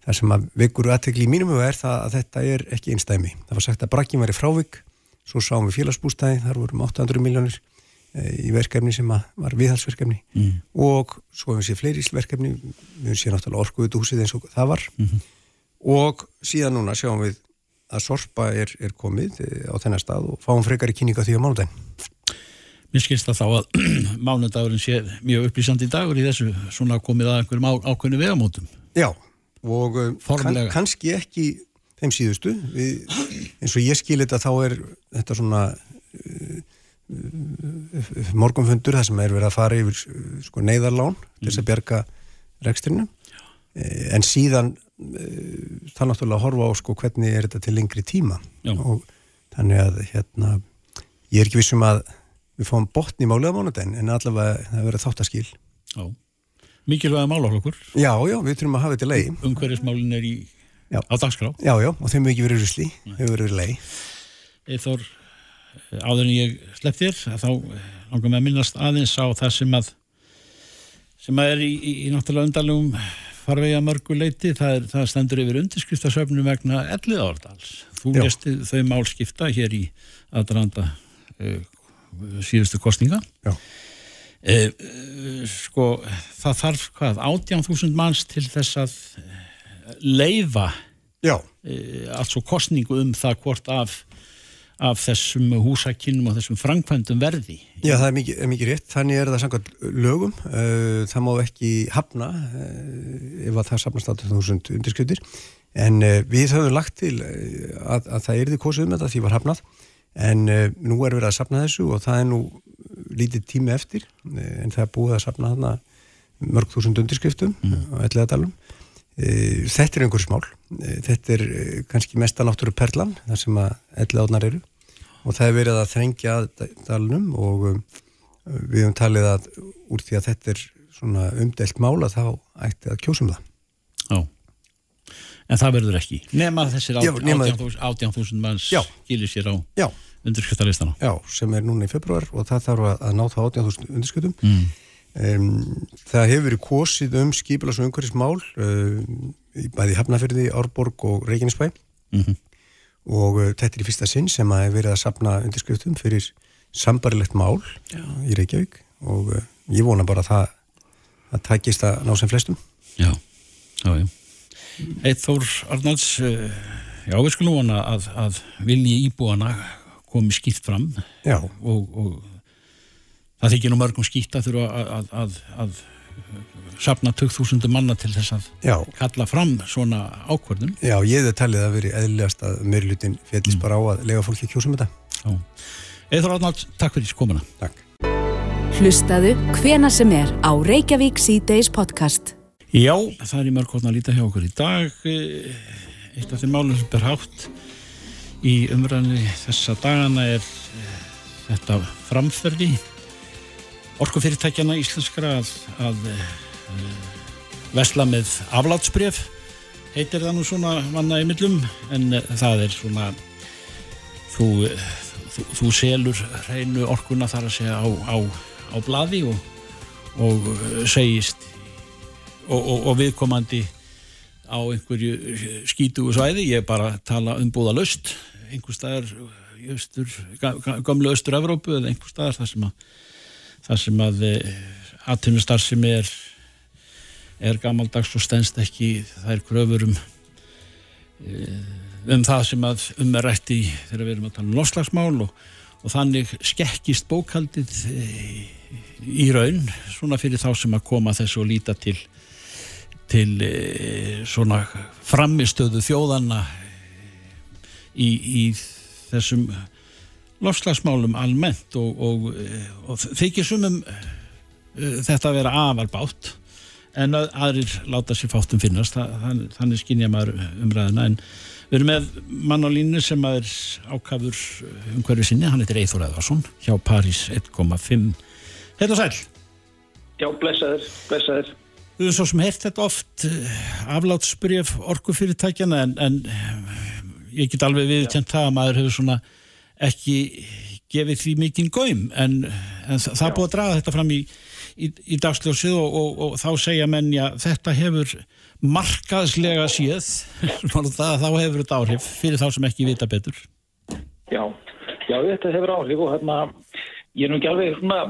það sem að vekur aðtekli í mínum er það að þetta er ekki einstæmi það var sagt að brakkin var í frávik svo sáum við félagsbústæði, þar vorum 800 miljónir í verkefni sem var viðhalsverkefni mm. og svo hefum við séð fleiri verkefni við hefum séð náttúrulega orkuðuhúsið eins og það var mm -hmm og síðan núna sjáum við að Sorpa er, er komið eh, á þennar stað og fáum frekar í kynninga því á mánudagin. Mér skilst það þá að mánudagurinn sé mjög upplýsandi dagur í þessu svona komið að einhverjum á, ákveðinu vegamótum. Já, og eh, kann, kannski ekki þeim síðustu. Við, eins og ég skilir þetta þá er þetta svona uh, morgunfundur það sem er verið að fara yfir sko, neyðarlán mm. til þess að bjerga rekstrinu. En síðan Eh, það náttúrulega horfa á sko hvernig er þetta til lengri tíma. Já. og þannig að hérna ég er ekki vissum að við fáum botni málega mánudagin en allavega það verður þáttaskil. Já, mikilvæga málaflokkur. Já, já, við þurfum að hafa þetta leið Umhverjusmálin er í, á dagskrá. Já, já, og þeim hefur ekki verið rusli hefur verið leið Eithor, áður en ég slepp þér þá langar mig að minnast aðeins á það sem að sem að er í, í, í náttúrulega undarlegum farvegi að mörgu leiti, það, er, það stendur yfir undirskriftasöfnum vegna ellið árdals. Þú lesti þau málskipta hér í aðranda uh, síðustu kostninga. Uh, uh, sko, það þarf hvað, 18.000 manns til þess að leifa allt svo kostningu um það hvort af af þessum húsakinnum og þessum framkvæmdum verði. Já, það er mikið, er mikið rétt. Þannig er það samkvæmt lögum. Uh, það má ekki hafna uh, ef að það sapnast 18.000 undirskriftir. En uh, við höfum lagt til að, að það erði kosið um þetta því var hafnað. En nú er verið að sapna þessu og það er nú lítið tími eftir. En það er búið að sapna þarna mörg þúsund undirskriftum mm. á ellega dalum. Þetta er einhver smál. Þetta er kannski mesta náttúru perlan, þar sem að ellega átnar eru og það er verið að þrengja dalnum og um, við höfum talið að úr því að þetta er svona umdelt mála þá ætti að kjósum það. Já, en það verður ekki. Nefna þessir 18.000 manns gilir sér á undirskjöptarlistana. Já, sem er núna í februar og það þarf að ná það 18.000 undirskjöptum. Mm. Um, það hefur verið kosið um skipilags og umhverfismál um, bæði Hafnafjörði, Árborg og Reykjanesbæ. Mm og uh, þetta er í fyrsta sinn sem að verið að sapna undirskriftum fyrir sambarilegt mál já. í Reykjavík. Og uh, ég vona bara að það að takist að ná sem flestum. Já, já, já. Eitt Þór Arnalds uh, já, við skulum vona að, að vilji íbúana komi skýtt fram. Já. og, og það þykir nú mörgum skýtt að þurfa að, að, að sapna 2000 manna til þess að Já. kalla fram svona ákvörðun. Já, ég hef talið að veri eðlilegast að meirlutin fellist mm. bara á að lega fólki kjósum þetta. Eður Átnáld, takk fyrir komuna. Takk. Hlustaðu hvena sem er á Reykjavík C-Days podcast. Já, það er í mörgóðin að líta hjá okkur í dag. Eh, eitt af þeim málum sem ber hátt í umræðinu þessa dagana er eh, þetta framferði orkufyrirtækjana íslenskara að, að uh, vesla með aflátsbref heitir það nú svona vanna í millum en uh, það er svona þú, þú, þú selur hreinu orkuna þar að segja á, á, á bladi og, og uh, segist og, og, og viðkomandi á einhverju skítugu svæði, ég er bara að tala um búða löst, einhver staðar gamlu austur-Evrópu eða einhver staðar þar sem að þar sem að aðtunustar sem er er gammaldags og stennst ekki þær kröfur um um það sem að um er rætt í þegar við erum að tala um loslagsmál og, og þannig skekkist bókaldið í raun svona fyrir þá sem að koma þessu og líta til til svona framistöðu þjóðanna í, í þessum lofslagsmálum almennt og, og, og þykir sumum uh, þetta að vera afarbátt en að, aðrir láta sér fátum finnast. Það, þannig skynja maður umræðina en við erum með mann á línu sem er ákafur um hverju sinni. Hann heitir Eithor Eðvarsson hjá París 1,5 Heil og sæl Já, blessaður, blessaður. Við erum svo sem heilt þetta oft aflátsbrjöf orkufyrirtækjana en, en ég get alveg viðkjönd það að maður hefur svona ekki gefið því mikinn góim en, en það er búið að draga þetta fram í, í, í dagsljósið og, og, og þá segja menn já þetta hefur markaðslega það, þá hefur þetta áhrif fyrir þá sem ekki vita betur Já, já þetta hefur áhrif og hérna ég er nú ekki alveg svona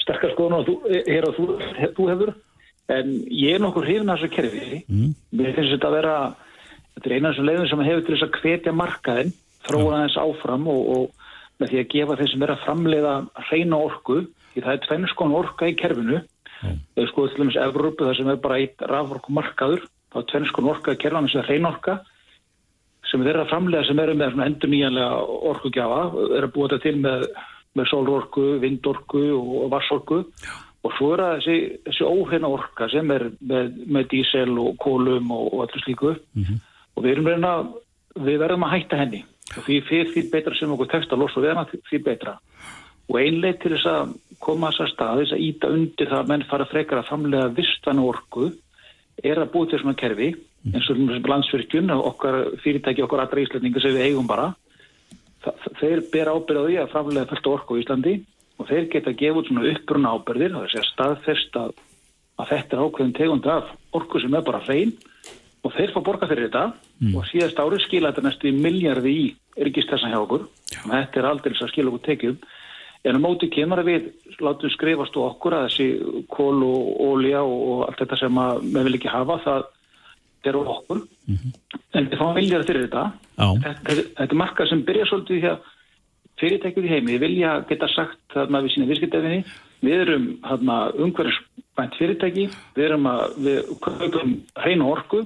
sterkast skoðun og þú, er að þú, þú hefur en ég er nokkur hrifin að þessu kerfi mm. mér finnst þetta að vera þetta er eina af þessum leiðum sem hefur til þess að hvetja markaðin þróa þess áfram og, og með því að gefa þeir sem er að framleiða hreina orku, því það er tvennskon orka í kerfinu, mm. eða sko til dæmis Evrópu það sem er bara eitt raforku markaður, þá er tvennskon orka í kerfinu sem er hreina orka sem þeir að framleiða sem eru með endur nýjanlega orkugjafa, er að búa þetta til með, með sólorku, vindorku og vassorku Já. og svo er það þessi, þessi óhreina orka sem er með, með dísel og kólum og, og allir slíku mm -hmm. og við erum reyna við verðum að hætta henni og því fyrir því betra sem okkur tekst að losa við hana því betra. Og einlega til þess að koma þess að stað þess að íta undir það að menn fara frekar að framlega vistanu orku er að búið til svona kerfi eins og landsfyrkjun okkar fyrirtæki okkar allra íslendingar sem við eigum bara. Þeir ber ábyrða því að framlega fullt orku í Íslandi og þeir geta út svona uppbrunna ábyrðir það er að segja staðfest að, þetta er ákveðin tegund af orku sem er bara hrein og þeir fá borga fyrir þetta. Mm. og síðast árið skila þetta næstu í miljardi í yrkistessan hjá okkur. Já. og þetta er aldrei að skila okkur tekjum. En á móti kemur að við látum skrifast og okkur að þessi kól og ólja og allt þetta sem við vil ekki hafa það er okkur. Mm -hmm. en við fáum miljardi fyrir þetta. Þetta, þetta er markað sem byrja svolítið því að fyrirtækjum í heimi. Vilja geta sagt þarna við sína virskiptefinni við erum umhverjum fyrirtæki við erum að við kaupum hreinu orku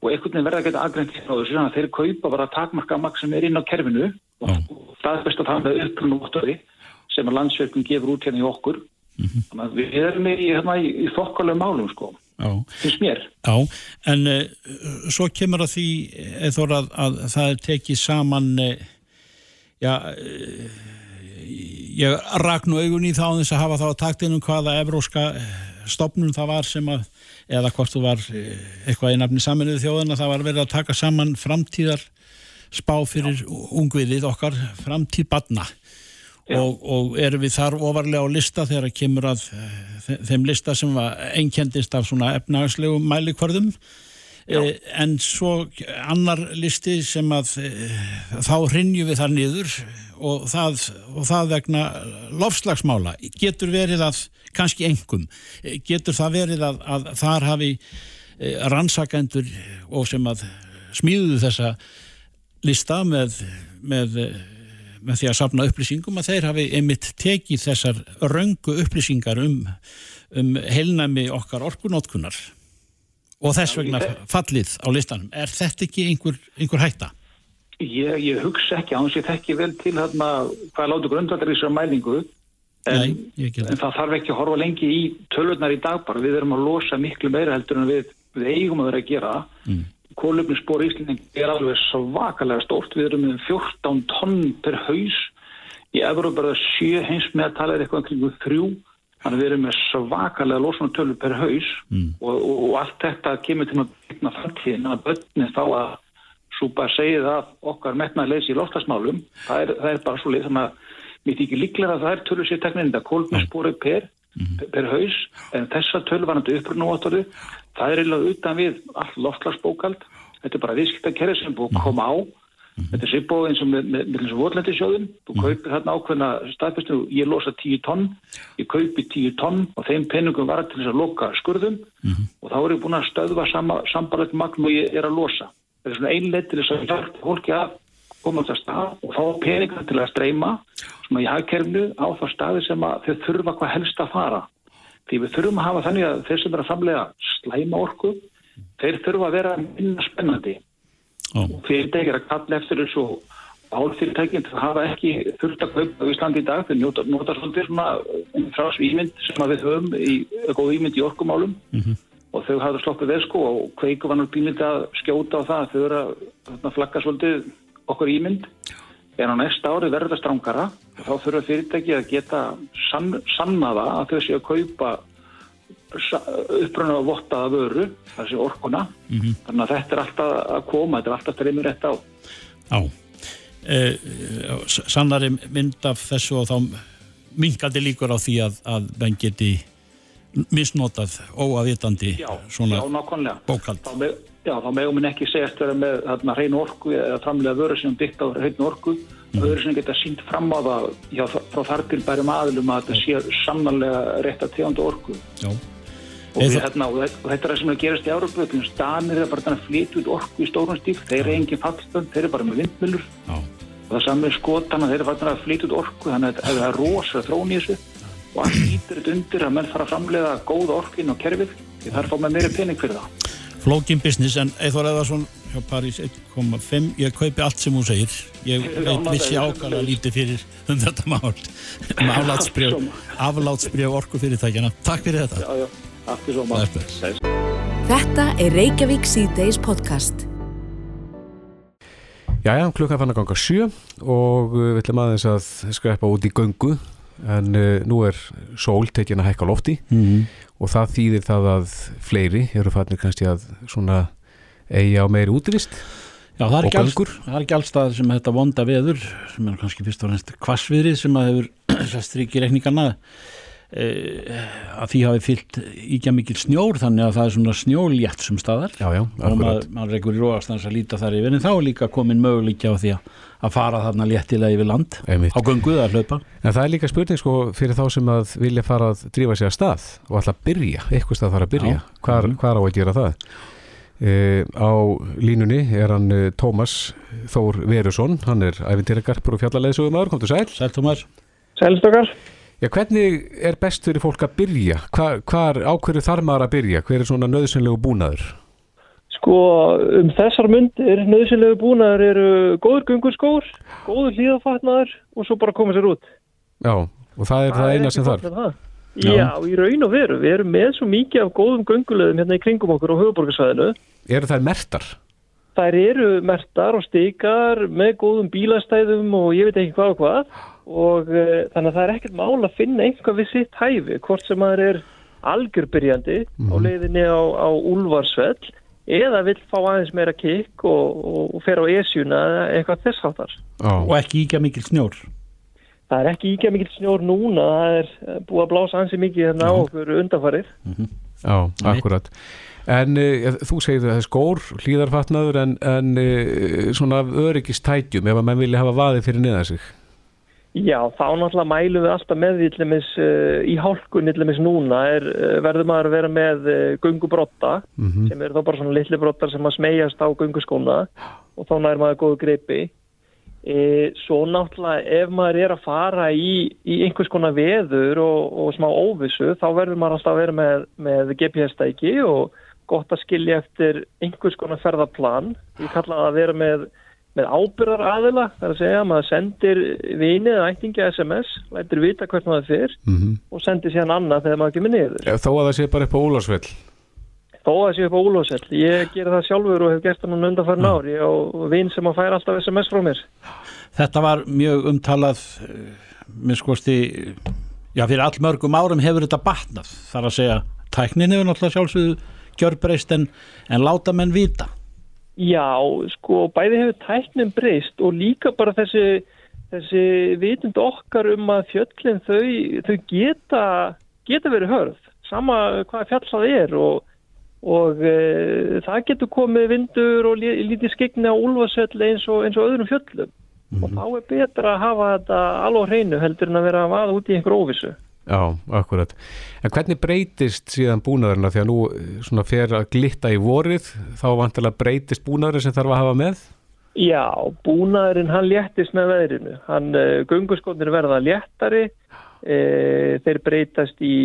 og einhvern veginn verða að geta aðgrænt á þessu þannig að þeir kaupa bara takmarka maks sem er inn á kerfinu og, og það er best að það með upprunum sem að landsverkun gefur út hérna í okkur. Mm -hmm. þannig að við erum í, hérna, í, í þokkalögum málum sko. Finnst mér. Já, en uh, svo kemur að því eða að, að það er tekið saman uh, já uh, ég rak nú augun í þá þess að hafa þá að taktinum hvaða evróska stopnum það var sem að eða hvort þú var eh, eitthvað í nafni saminuðu þjóðan að það var verið að taka saman framtíðar spá fyrir ungviðið okkar framtíð badna og, og erum við þar ofarlega á lista þegar það kemur að eh, þeim lista sem var einkendist af svona efnagslegu mælikvarðum e, en svo annar listi sem að e, þá hrinju við þar niður og það, og það vegna lofslagsmála getur verið að kannski engum. Getur það verið að, að þar hafi eh, rannsakendur og sem að smíðuðu þessa lista með, með, með því að sapna upplýsingum að þeir hafi einmitt tekið þessar röngu upplýsingar um, um heilnæmi okkar orkunótkunar og þess vegna fallið á listanum. Er þetta ekki einhver, einhver hætta? Ég, ég hugsa ekki, ánum sé þetta ekki vel til hérna hvað látu grundvallar í þessu mælingu. En, Nei, en það þarf ekki að horfa lengi í tölurnar í dag bara, við erum að losa miklu meira heldur en við, við eigum að vera að gera. Mm. kólöfnispor í Íslanding er alveg svakalega stórt, við erum með 14 tonn per haus. Í Evrópa er það sjö hins með að tala er eitthvað kring þrjú þannig að við erum með svakalega losunartölu per haus mm. og, og, og allt þetta kemur til að byggna framtíðin að börnins þá að súpa að segja það okkar metnaði leysi í loftasmálum það er, það er bara svo leið þannig að mér þykir líklega að það er tölu sér teknin þetta kólminspóri per, mm. per haus. En þessa tölu var náttúrulega upprunn það er eiginlega utan við allt loftlagsbókald þetta er bara viðskiptakerri sem búið að koma á Mm -hmm. Þetta er sviðbóð eins og með, með, með, með votlendisjóðum. Þú mm -hmm. kaupir þarna ákveðna staðfyrstu, ég losa 10 tonn, ég kaupi 10 tonn og þeim penningum var til þess að loka skurðum mm -hmm. og þá er ég búin að stöðva sambarlegt magn og ég er að losa. Það er svona einlega til þess að hjálpa fólki að koma á það stað og fá peningar til að streyma svona í hagkerfnu á það staði sem að þau þurfa hvað helst að fara. Því við þurfum að hafa þannig að þeir sem er að framlega slæma orku, þeir þurfa að vera minna spennandi fyrirtækir að kalla eftir þessu álfyrirtækinn það hafa ekki þurft að kaupa á Íslandi í dag. Þeir nota, nota svolítið svona frás ímynd sem við höfum í góð ímynd í orkumálum. Mm -hmm. og þau hafa sloppið veð sko og kveiku var náttúrulega bílið að skjóta á það þau eru að flagga svolítið okkur ímynd. En á næsta ári verður það strángara og þá þurfa fyrirtæki að geta sann, sannaða að þau séu að kaupa uppröna og vottaða vöru þessi orkuna. Mm -hmm. þannig að þetta er alltaf að koma þetta er alltaf streymir rétt á. Já eh, Sannari mynd af þessu og þá minkandi líkur á því að, að menn geti misnotað óaðvitandi svona já, bókald þá, með, Já, þá meðum við ekki segja eftir með þarna hrein orku eða framlega vöru sem byggt á hrein orku. Mm. vöru sem geta sínt fram á það já, frá þar til bærum aðlum að þetta sé sannlega rétt að tegunda orku. Já og, við, hérna, og þetta er það sem er að gerast í Árabu Danir er bara að flytja út orku í stórun stíl, þeir eru engin fallstönd þeir eru bara með vindmjölur og það saman með skotana, þeir eru að flytja út orku þannig að það er rosa þrón í þessu. Og allt ítir þetta undir að menn fara að framlega góða orkin og kerfið því það er fáið með meiri pening fyrir það. Flókin business en Eithvar Eðarsson hjá París 1.5 ég kaupi allt sem hún segir. Ég veit vissi ákvæmlega lítið fyrir um þetta mál. Um aflátsbrjöf orku fyrirtækjana Takk fyrir þetta. Já, já. Aftur svo maður. Þetta er Reykjavík C-Days podcast. Jæja, klukkan fann að ganga sjö og uh, við ætlum aðeins að skrepa út í göngu en uh, nú er sól tekin að hækka lofti mm -hmm. og það þýðir það að fleiri eru fannir kannski að svona eiga á meiri útvist Já, það er, alls, það er ekki allstað sem þetta vonda veður sem er kannski fyrst og reynst kvassviðrið sem að hefur strykir reikningarna að því hafi fyllt íkja mikil snjór þannig að það er svona snjóljætt sem staðar. Já, já, og maður, maður rekur í róastans að líta þar yfir en þá er líka komin möguleikja á því að fara þarna léttilega yfir land Einmitt. á gunguð að hlaupa. En það er líka spurning sko fyrir þá sem að vilja fara að drífa sér að stað og alltaf byrja, eitthvað stað þarf að byrja. Hvar, mm. hvar á að gera það? E, á línunni er hann e, Tómas Þór Verusson hann er æfintýragarpur og fjallarleðsugum aður, kom til sæl. Sæl Tómas. Sælstokkar Já, hvernig er best fyrir fólk að byrja? Hvar ákverju þarf maður að byrja? Hver er svona nöðsynlegu búnaður? Sko, um þessar myndir, nöðsynlegu búnaður eru góður gungurskór, góður hlýðafatnaður og svo bara koma sér út. Já, og það er það, það eina sem þarf? Já. Já, í raun og veru. Við erum með svo mikið af góðum gungulegum hérna í kringum okkur á höfuborgarsvæðinu. Eru það mertar? Það eru mertar og stikar með góðum bílastæðum og ég veit ekki hvað og hvað og uh, þannig að það er ekkert mál að finna einhvað við sitt hæfi, hvort sem maður er algjörbyrjandi mm á mhm. leiðinni á, á úlvarsvell eða vil fá aðeins meira kikk og, og, og fer á esjuna eða eitthvað þess áttar. Og ekki íkja mikil snjór? Það er ekki íkja mikil snjór núna, það er eh, búið að blása ansi mikið hérna á okkur undanfarið. Mm -hmm. Já, akkurat. En uh, þú segir það er skór, hlýðarfatnaður en, en uh, svona öryggistætjum ef að mann vilja hafa vaði fyrir niðan sig? Já, þá náttúrulega mælum við alltaf með yllumis, uh, eh, í hálkun yllumis núna er, uh, verður maður að vera með uh, gungubrotta mm -hmm. sem er þá bara svona litli brottar sem að smegjast á gunguskóna og þá nær maður góðu greipi e, svo náttúrulega ef maður er að fara í, í einhvers konar veður og, og smá óvissu þá verður maður alltaf að vera með, með GPS-stæki og gott að skilja eftir einhvers konar ferðarplan ég kalla það að vera með með ábyrðar aðila, það er að segja maður sendir vinið eða ættingi SMS, lætir vita hvert maður fyrir mm -hmm. og sendir síðan annað þegar maður kemur niður. Ja, þó að það sé bara upp á Ólarsvell? þó að sé upp á Úlósell. Ég ger það sjálfur og hef gert það núna undanfærin Já. ári og vinn sem að færa alltaf SMS frá mér. Þetta var mjög umtalað með skosti já fyrir all mörgum árum hefur þetta batnað þar að segja tæknin hefur náttúrulega sjálfsögðu gjörbreyst en, en láta menn vita Já, sko, bæði hefur tæknin breyst og líka bara þessi, þessi vitund okkar um að fjöllin þau, þau geta, geta verið hörð, sama hvaða fjall það er og, og e, það getur komið vindur og lí- lítið skegni á úlfasöll eins og, eins og öðrum fjöllum og þá er betra að hafa þetta alveg hreinu heldur en að vera að vaða út í einhver óvissu. Já, akkurat. En hvernig breytist síðan búnaðurina því að nú eh, fer að glitta í vorið þá vantilega breytist búnaðurinn sem þarf að hafa með? Já, búnaðurinn hann léttist með veðrinu. Hann, uh, gönguskónir verða léttari, uh, þeir breytast í,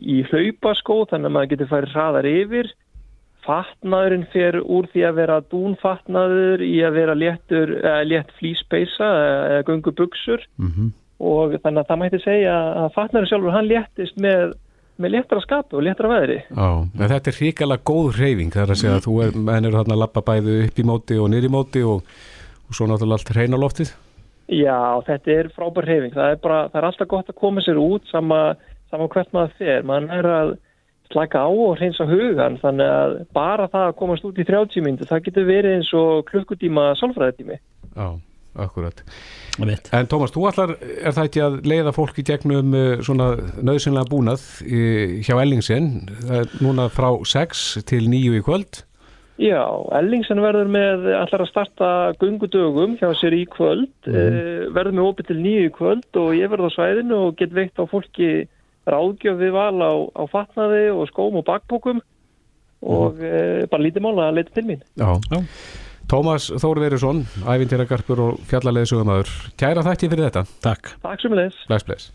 í hlaupaskó þannig að maður getur farið hraðar yfir. Fatnaðurinn fer úr því að vera dúnfatnaður í að vera léttur, létt flýspeisa eða göngubuxur Mm og þannig að það mætti segja að fatnaðurinn sjálfur hann léttist með, með léttara skapu og léttara veðri. Já, en þetta er hrikalega góð hreyfing það er að segja að þú er, menn eru þarna að lappa bæði upp í móti og í móti og, og svo náttúrulega allt hreina loftið. Já, þetta er frábær hreyfing. Það er, bara, það er alltaf gott að koma sér út sama, sama hvert maður fer. Man er að slaka á og hreinsa hugan þannig að bara það að komast út í 30 myndu, það getur verið eins og klukkutíma sálfræðitími. Já, akkurat. En Tómas, þú ætlar, er það ekki að leiða fólk í gegnum uh, svona nöðsynlega búnað hjá Ellingsen, það er núna frá 6 til 9 í kvöld? Já, Ellingsen verður með allar að starta gungudögum hjá sér í kvöld, mm. verður með opið til nýju í kvöld og ég verður á svæðinu og get veikt á fólki ráðgjöf við val á, á fatnaði og skóm og bakbókum og mm. bara lítið mála að leita til mín. Já. Já. Tómas Þór Verusson, æfintýragarpur og fjallarleðsugumæður. Kæra þætti fyrir þetta. Takk. Takk sem leðis. Bless, bless.